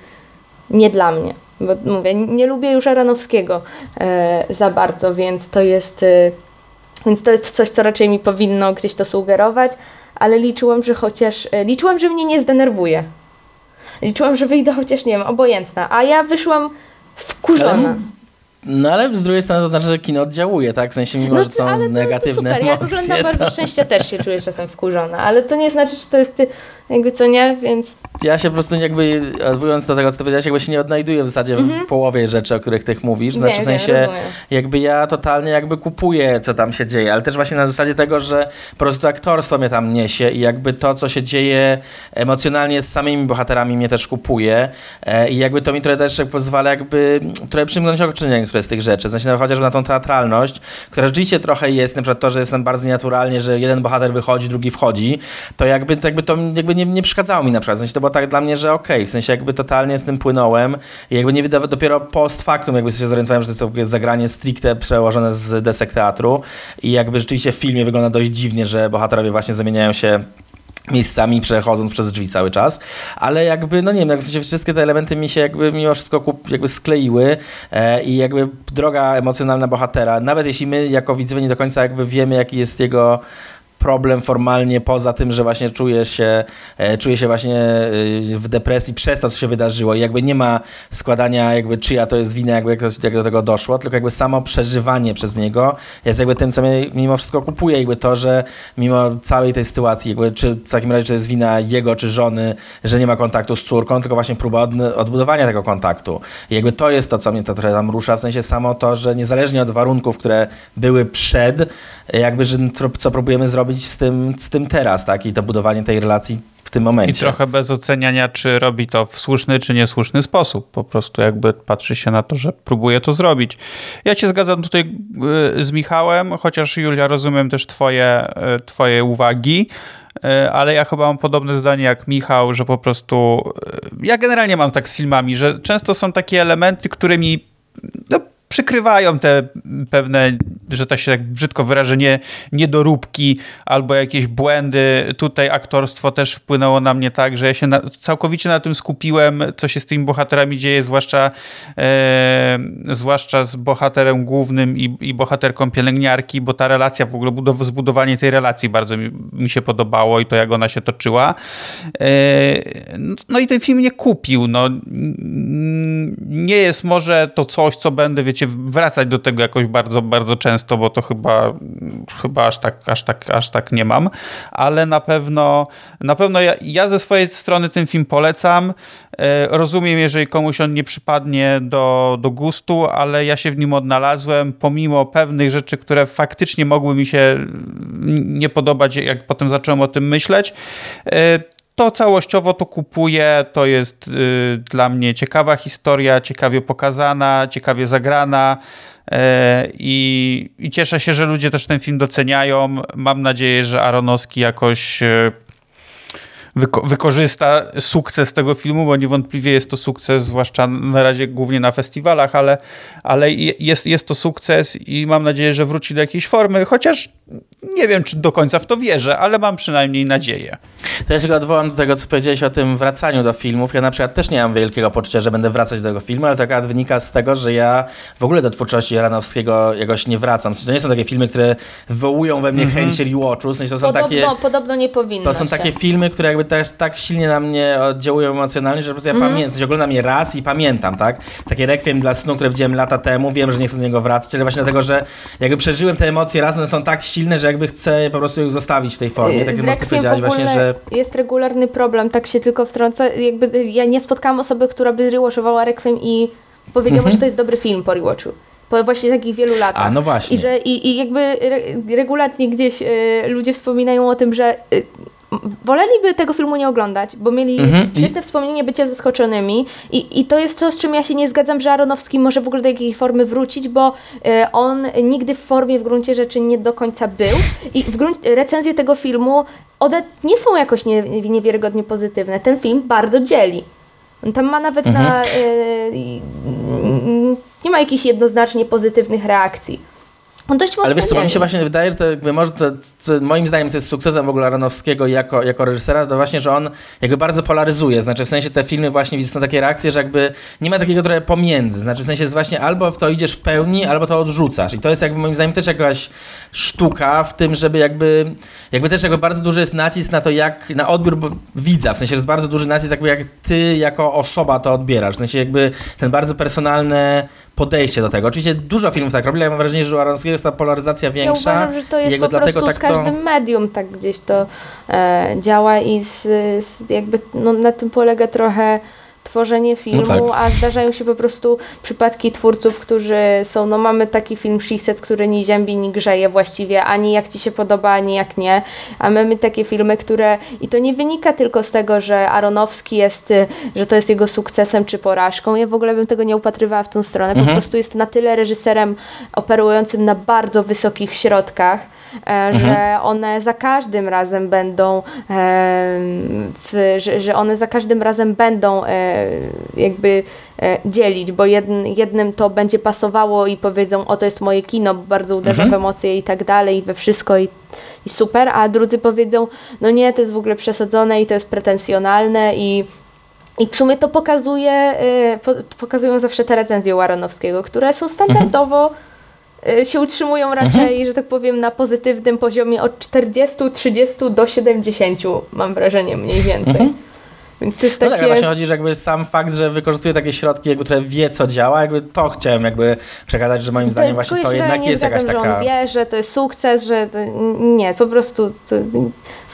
nie dla mnie. Bo mówię, nie lubię już Aronowskiego e, za bardzo, więc to jest. E, więc to jest coś, co raczej mi powinno gdzieś to sugerować, ale liczyłam, że chociaż. E, liczyłam, że mnie nie zdenerwuje. Liczyłam, że wyjdę chociaż, nie wiem, obojętna, a ja wyszłam wkurzona. No ale z drugiej strony to znaczy, że kino oddziałuje, tak? W sensie mimo, że to- są ale to- negatywne to super. Emocje. oglądam to... Barwy Szczęścia też się czuję czasem wkurzona, ale to nie znaczy, że to jest ty, jakby co nie, więc Ja się po prostu jakby, odwołując do tego, co ty powiedziałeś, jakby się nie odnajduję w zasadzie w połowie rzeczy, o których tych mówisz. Znaczy Nie, w sensie, rozumiem. jakby ja totalnie jakby kupuję, co tam się dzieje, ale też właśnie na zasadzie tego, że po prostu aktorstwo mnie tam niesie i jakby to, co się dzieje emocjonalnie z samymi bohaterami mnie też kupuje e, i jakby to mi trochę też pozwala jakby trochę przymknąć oczy na niektóre z tych rzeczy. W sensie no, chociażby na tą teatralność, która rzeczywiście trochę jest, na przykład to, że jest tam bardzo nienaturalnie, że jeden bohater wychodzi, drugi wchodzi, to jakby, to jakby to jakby nie, nie przeszkadzało mi na przykład. W sensie to było tak dla mnie, że okej, w sensie jakby totalnie z tym płynąłem i jakby nie wydawa- dopiero post factum jakby się zorientowałem, że to jest zagranie stricte przełożone z desek teatru i jakby rzeczywiście w filmie wygląda dość dziwnie, że bohaterowie właśnie zamieniają się miejscami przechodząc przez drzwi cały czas, ale jakby, no nie wiem, w sensie wszystkie te elementy mi się jakby mimo wszystko kup, jakby skleiły e, i jakby droga emocjonalna bohatera, nawet jeśli my jako widzowie nie do końca jakby wiemy, jaki jest jego problem formalnie poza tym, że właśnie czuje się, e, czuje się właśnie e, w depresji przez to, co się wydarzyło i jakby nie ma składania jakby czyja to jest wina, jakby jak, jak do tego doszło, tylko jakby samo przeżywanie przez niego jest jakby tym, co mnie mimo wszystko kupuje, jakby to, że mimo całej tej sytuacji, jakby czy w takim razie, czy jest wina jego czy żony, że nie ma kontaktu z córką, tylko właśnie próba od, odbudowania tego kontaktu. I jakby to jest to, co mnie to trochę tam rusza, w sensie samo to, że niezależnie od warunków, które były przed, jakby, że co próbujemy zrobić z tym, z tym teraz, tak? I to budowanie tej relacji w tym momencie. I trochę bez oceniania, czy robi to w słuszny, czy niesłuszny sposób. Po prostu jakby patrzy się na to, że próbuje to zrobić. Ja się zgadzam tutaj y, z Michałem, chociaż Julia, rozumiem też twoje, y, twoje uwagi, y, ale ja chyba mam podobne zdanie jak Michał, że po prostu ja generalnie mam tak z filmami, że często są takie elementy, które mi no, przykrywają te pewne, że tak się tak brzydko wyrażę, nie, niedoróbki albo jakieś błędy. Tutaj aktorstwo też wpłynęło na mnie tak, że ja się na, całkowicie na tym skupiłem, co się z tymi bohaterami dzieje, zwłaszcza, e, zwłaszcza z bohaterem głównym i, i bohaterką pielęgniarki, bo ta relacja, w ogóle budow- zbudowanie tej relacji bardzo mi, mi się podobało i to, jak ona się toczyła. E, no i ten film nie kupił. No, nie jest może to coś, co będę, wiecie, wracać do tego jakoś bardzo, bardzo często, bo to chyba, chyba aż tak, aż tak, aż tak nie mam, ale na pewno, na pewno ja, ja ze swojej strony ten film polecam. E, Rozumiem, jeżeli komuś on nie przypadnie do, do gustu, ale ja się w nim odnalazłem, pomimo pewnych rzeczy, które faktycznie mogły mi się nie podobać, jak potem zacząłem o tym myśleć. To całościowo to kupuję, to jest y, dla mnie ciekawa historia, ciekawie pokazana, ciekawie zagrana e, i, i cieszę się, że ludzie też ten film doceniają. Mam nadzieję, że Aronowski jakoś e, wyko wykorzysta sukces tego filmu, bo niewątpliwie jest to sukces, zwłaszcza na razie głównie na festiwalach, ale, ale jest, jest to sukces i mam nadzieję, że wróci do jakiejś formy, chociaż nie wiem, czy do końca w to wierzę, ale mam przynajmniej nadzieję. To ja się odwołam do tego, co powiedziałeś o tym wracaniu do filmów. Ja na przykład też nie mam wielkiego poczucia, że będę wracać do tego filmu, ale to akurat wynika z tego, że ja w ogóle do twórczości Jaranowskiego jakoś nie wracam. W sensie to nie są takie filmy, które wywołują we mnie mm -hmm. chęć rewatchu. W sensie to są podobno, takie... Podobno nie powinno To są się. takie filmy, które jakby też tak silnie na mnie oddziałują emocjonalnie, że po prostu ja mm. pamiętam. W sensie oglądam je raz i pamiętam, tak? Takie rekwiem dla snu, które widziałem lata temu. Wiem, że nie chcę do niego wracać, ale właśnie dlatego, że jakby przeżyłem te emocje raz, one są tak silne, że jakby chcę po prostu ich zostawić w tej formie. Tak jak powiedziałaś właśnie, że... Jest regularny problem, tak się tylko wtrącę. Jakby ja nie spotkałam osoby, która by rewatchowała Requiem i powiedziała, Mhm. że to jest dobry film po rewatchu. Po właśnie takich wielu latach. A, no właśnie. I, że, i, i jakby re, regularnie gdzieś y, ludzie wspominają o tym, że y, woleliby tego filmu nie oglądać, bo mieli Mhm. I- świetne wspomnienie bycia zaskoczonymi I, i to jest to, z czym ja się nie zgadzam, że Aronowski może w ogóle do jakiejś formy wrócić, bo y, on nigdy w formie w gruncie rzeczy nie do końca był i w grunt, recenzje tego filmu, one nie są jakoś nie, niewiarygodnie pozytywne. Ten film bardzo dzieli. On tam ma nawet Mhm. na... Y, i- mm, nie ma jakichś jednoznacznie pozytywnych reakcji. On dość mocno Ale wiesz co, bo mi się właśnie wydaje, że to jakby może to, moim zdaniem co jest sukcesem w ogóle Aronowskiego jako, jako reżysera, to właśnie, że on jakby bardzo polaryzuje. Znaczy w sensie te filmy właśnie widzisz, są takie reakcje, że jakby nie ma takiego trochę pomiędzy. Znaczy w sensie jest właśnie albo w to idziesz w pełni, albo to odrzucasz. I to jest jakby moim zdaniem też jakaś sztuka w tym, żeby jakby, jakby też jakby bardzo duży jest nacisk na to, jak, na odbiór widza. W sensie jest bardzo duży nacisk jakby jak ty jako osoba to odbierasz. W sensie jakby ten bardzo personalne podejście do tego. Oczywiście dużo filmów tak robi, ale ja mam wrażenie, że u Aronowskiego jest ta polaryzacja Ja większa. uważam, że to jest jakby po dlatego tak z to... każdym medium tak gdzieś to e, działa i z, z, jakby no, na tym polega trochę tworzenie filmu, tak. a zdarzają się po prostu przypadki twórców, którzy są, no mamy taki film Shiset, który ni ziębi, ni grzeje właściwie, ani jak Ci się podoba, ani jak nie, a mamy takie filmy, które, i to nie wynika tylko z tego, że Aronowski jest, y, że to jest jego sukcesem czy porażką, ja w ogóle bym tego nie upatrywała w tą stronę, po Mhm. prostu jest na tyle reżyserem operującym na bardzo wysokich środkach, e, że one za każdym razem będą, e, w, że, że one za każdym razem będą e, jakby dzielić, bo jedn, jednym to będzie pasowało i powiedzą, o to jest moje kino, bardzo uderza w emocje i tak dalej, i we wszystko i, i super, a drudzy powiedzą, no nie, to jest w ogóle przesadzone i to jest pretensjonalne i i w sumie to pokazuje, po, pokazują zawsze te recenzje u Aronowskiego, które są standardowo y, się utrzymują raczej, że tak powiem, na pozytywnym poziomie od 40, 30 do 70, mam wrażenie mniej więcej. Więc to jest No takie... tak, ale właśnie chodzi, że jakby sam fakt, że wykorzystuje takie środki, jakby które wie, co działa, jakby to chciałem jakby przekazać, że moim zdaniem właśnie Tylko to jednak jest jakaś taka... że on wie, że to jest sukces, że to, nie, po prostu to,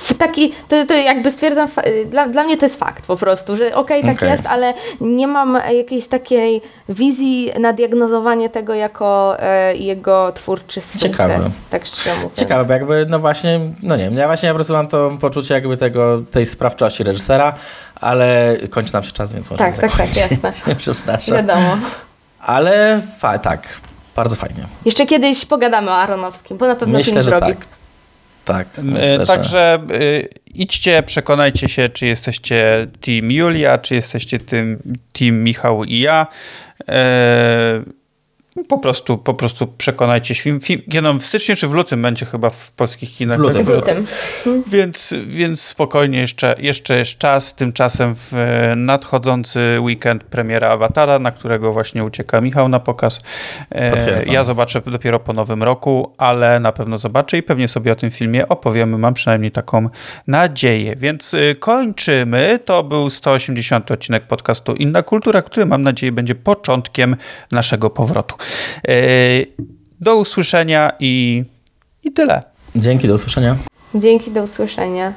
w taki, to, to jakby stwierdzam, fa- dla, dla mnie to jest fakt po prostu, że okej, tak Okej. jest, ale nie mam jakiejś takiej wizji na diagnozowanie tego jako e, jego twórczy sukces. Ciekawe. Tak szczerze mówiąc. Ciekawe, bo jakby, no właśnie, no nie wiem, ja właśnie po prostu mam to poczucie jakby tego, tej sprawczości reżysera, ale kończy nam się czas, więc możemy Tak, tak, tak, jasne. Przepraszam. Wiadomo. Ale fa- tak, bardzo fajnie. Jeszcze kiedyś pogadamy o Aronowskim, bo na pewno Myślę, film że tak. Tak, E, myślę, że... Także y, idźcie, przekonajcie się, czy jesteście team Julia, czy jesteście tym, team Michał i ja. E, po prostu, po prostu przekonajcie się. Film, film no, w styczniu czy w lutym będzie chyba w polskich kinach. W lutym. W lutym. Więc, więc spokojnie, jeszcze, jeszcze jest czas. Tymczasem w e, nadchodzący weekend premiera Awatara, na którego właśnie ucieka Michał na pokaz. E, Potwierdzam. Ja zobaczę dopiero po nowym roku, ale na pewno zobaczę i pewnie sobie o tym filmie opowiemy. Mam przynajmniej taką nadzieję. Więc e, kończymy. To był 180 odcinek podcastu Inna Kultura, który mam nadzieję będzie początkiem naszego powrotu. E, Do usłyszenia i, i tyle. Dzięki, do usłyszenia. Dzięki, do usłyszenia.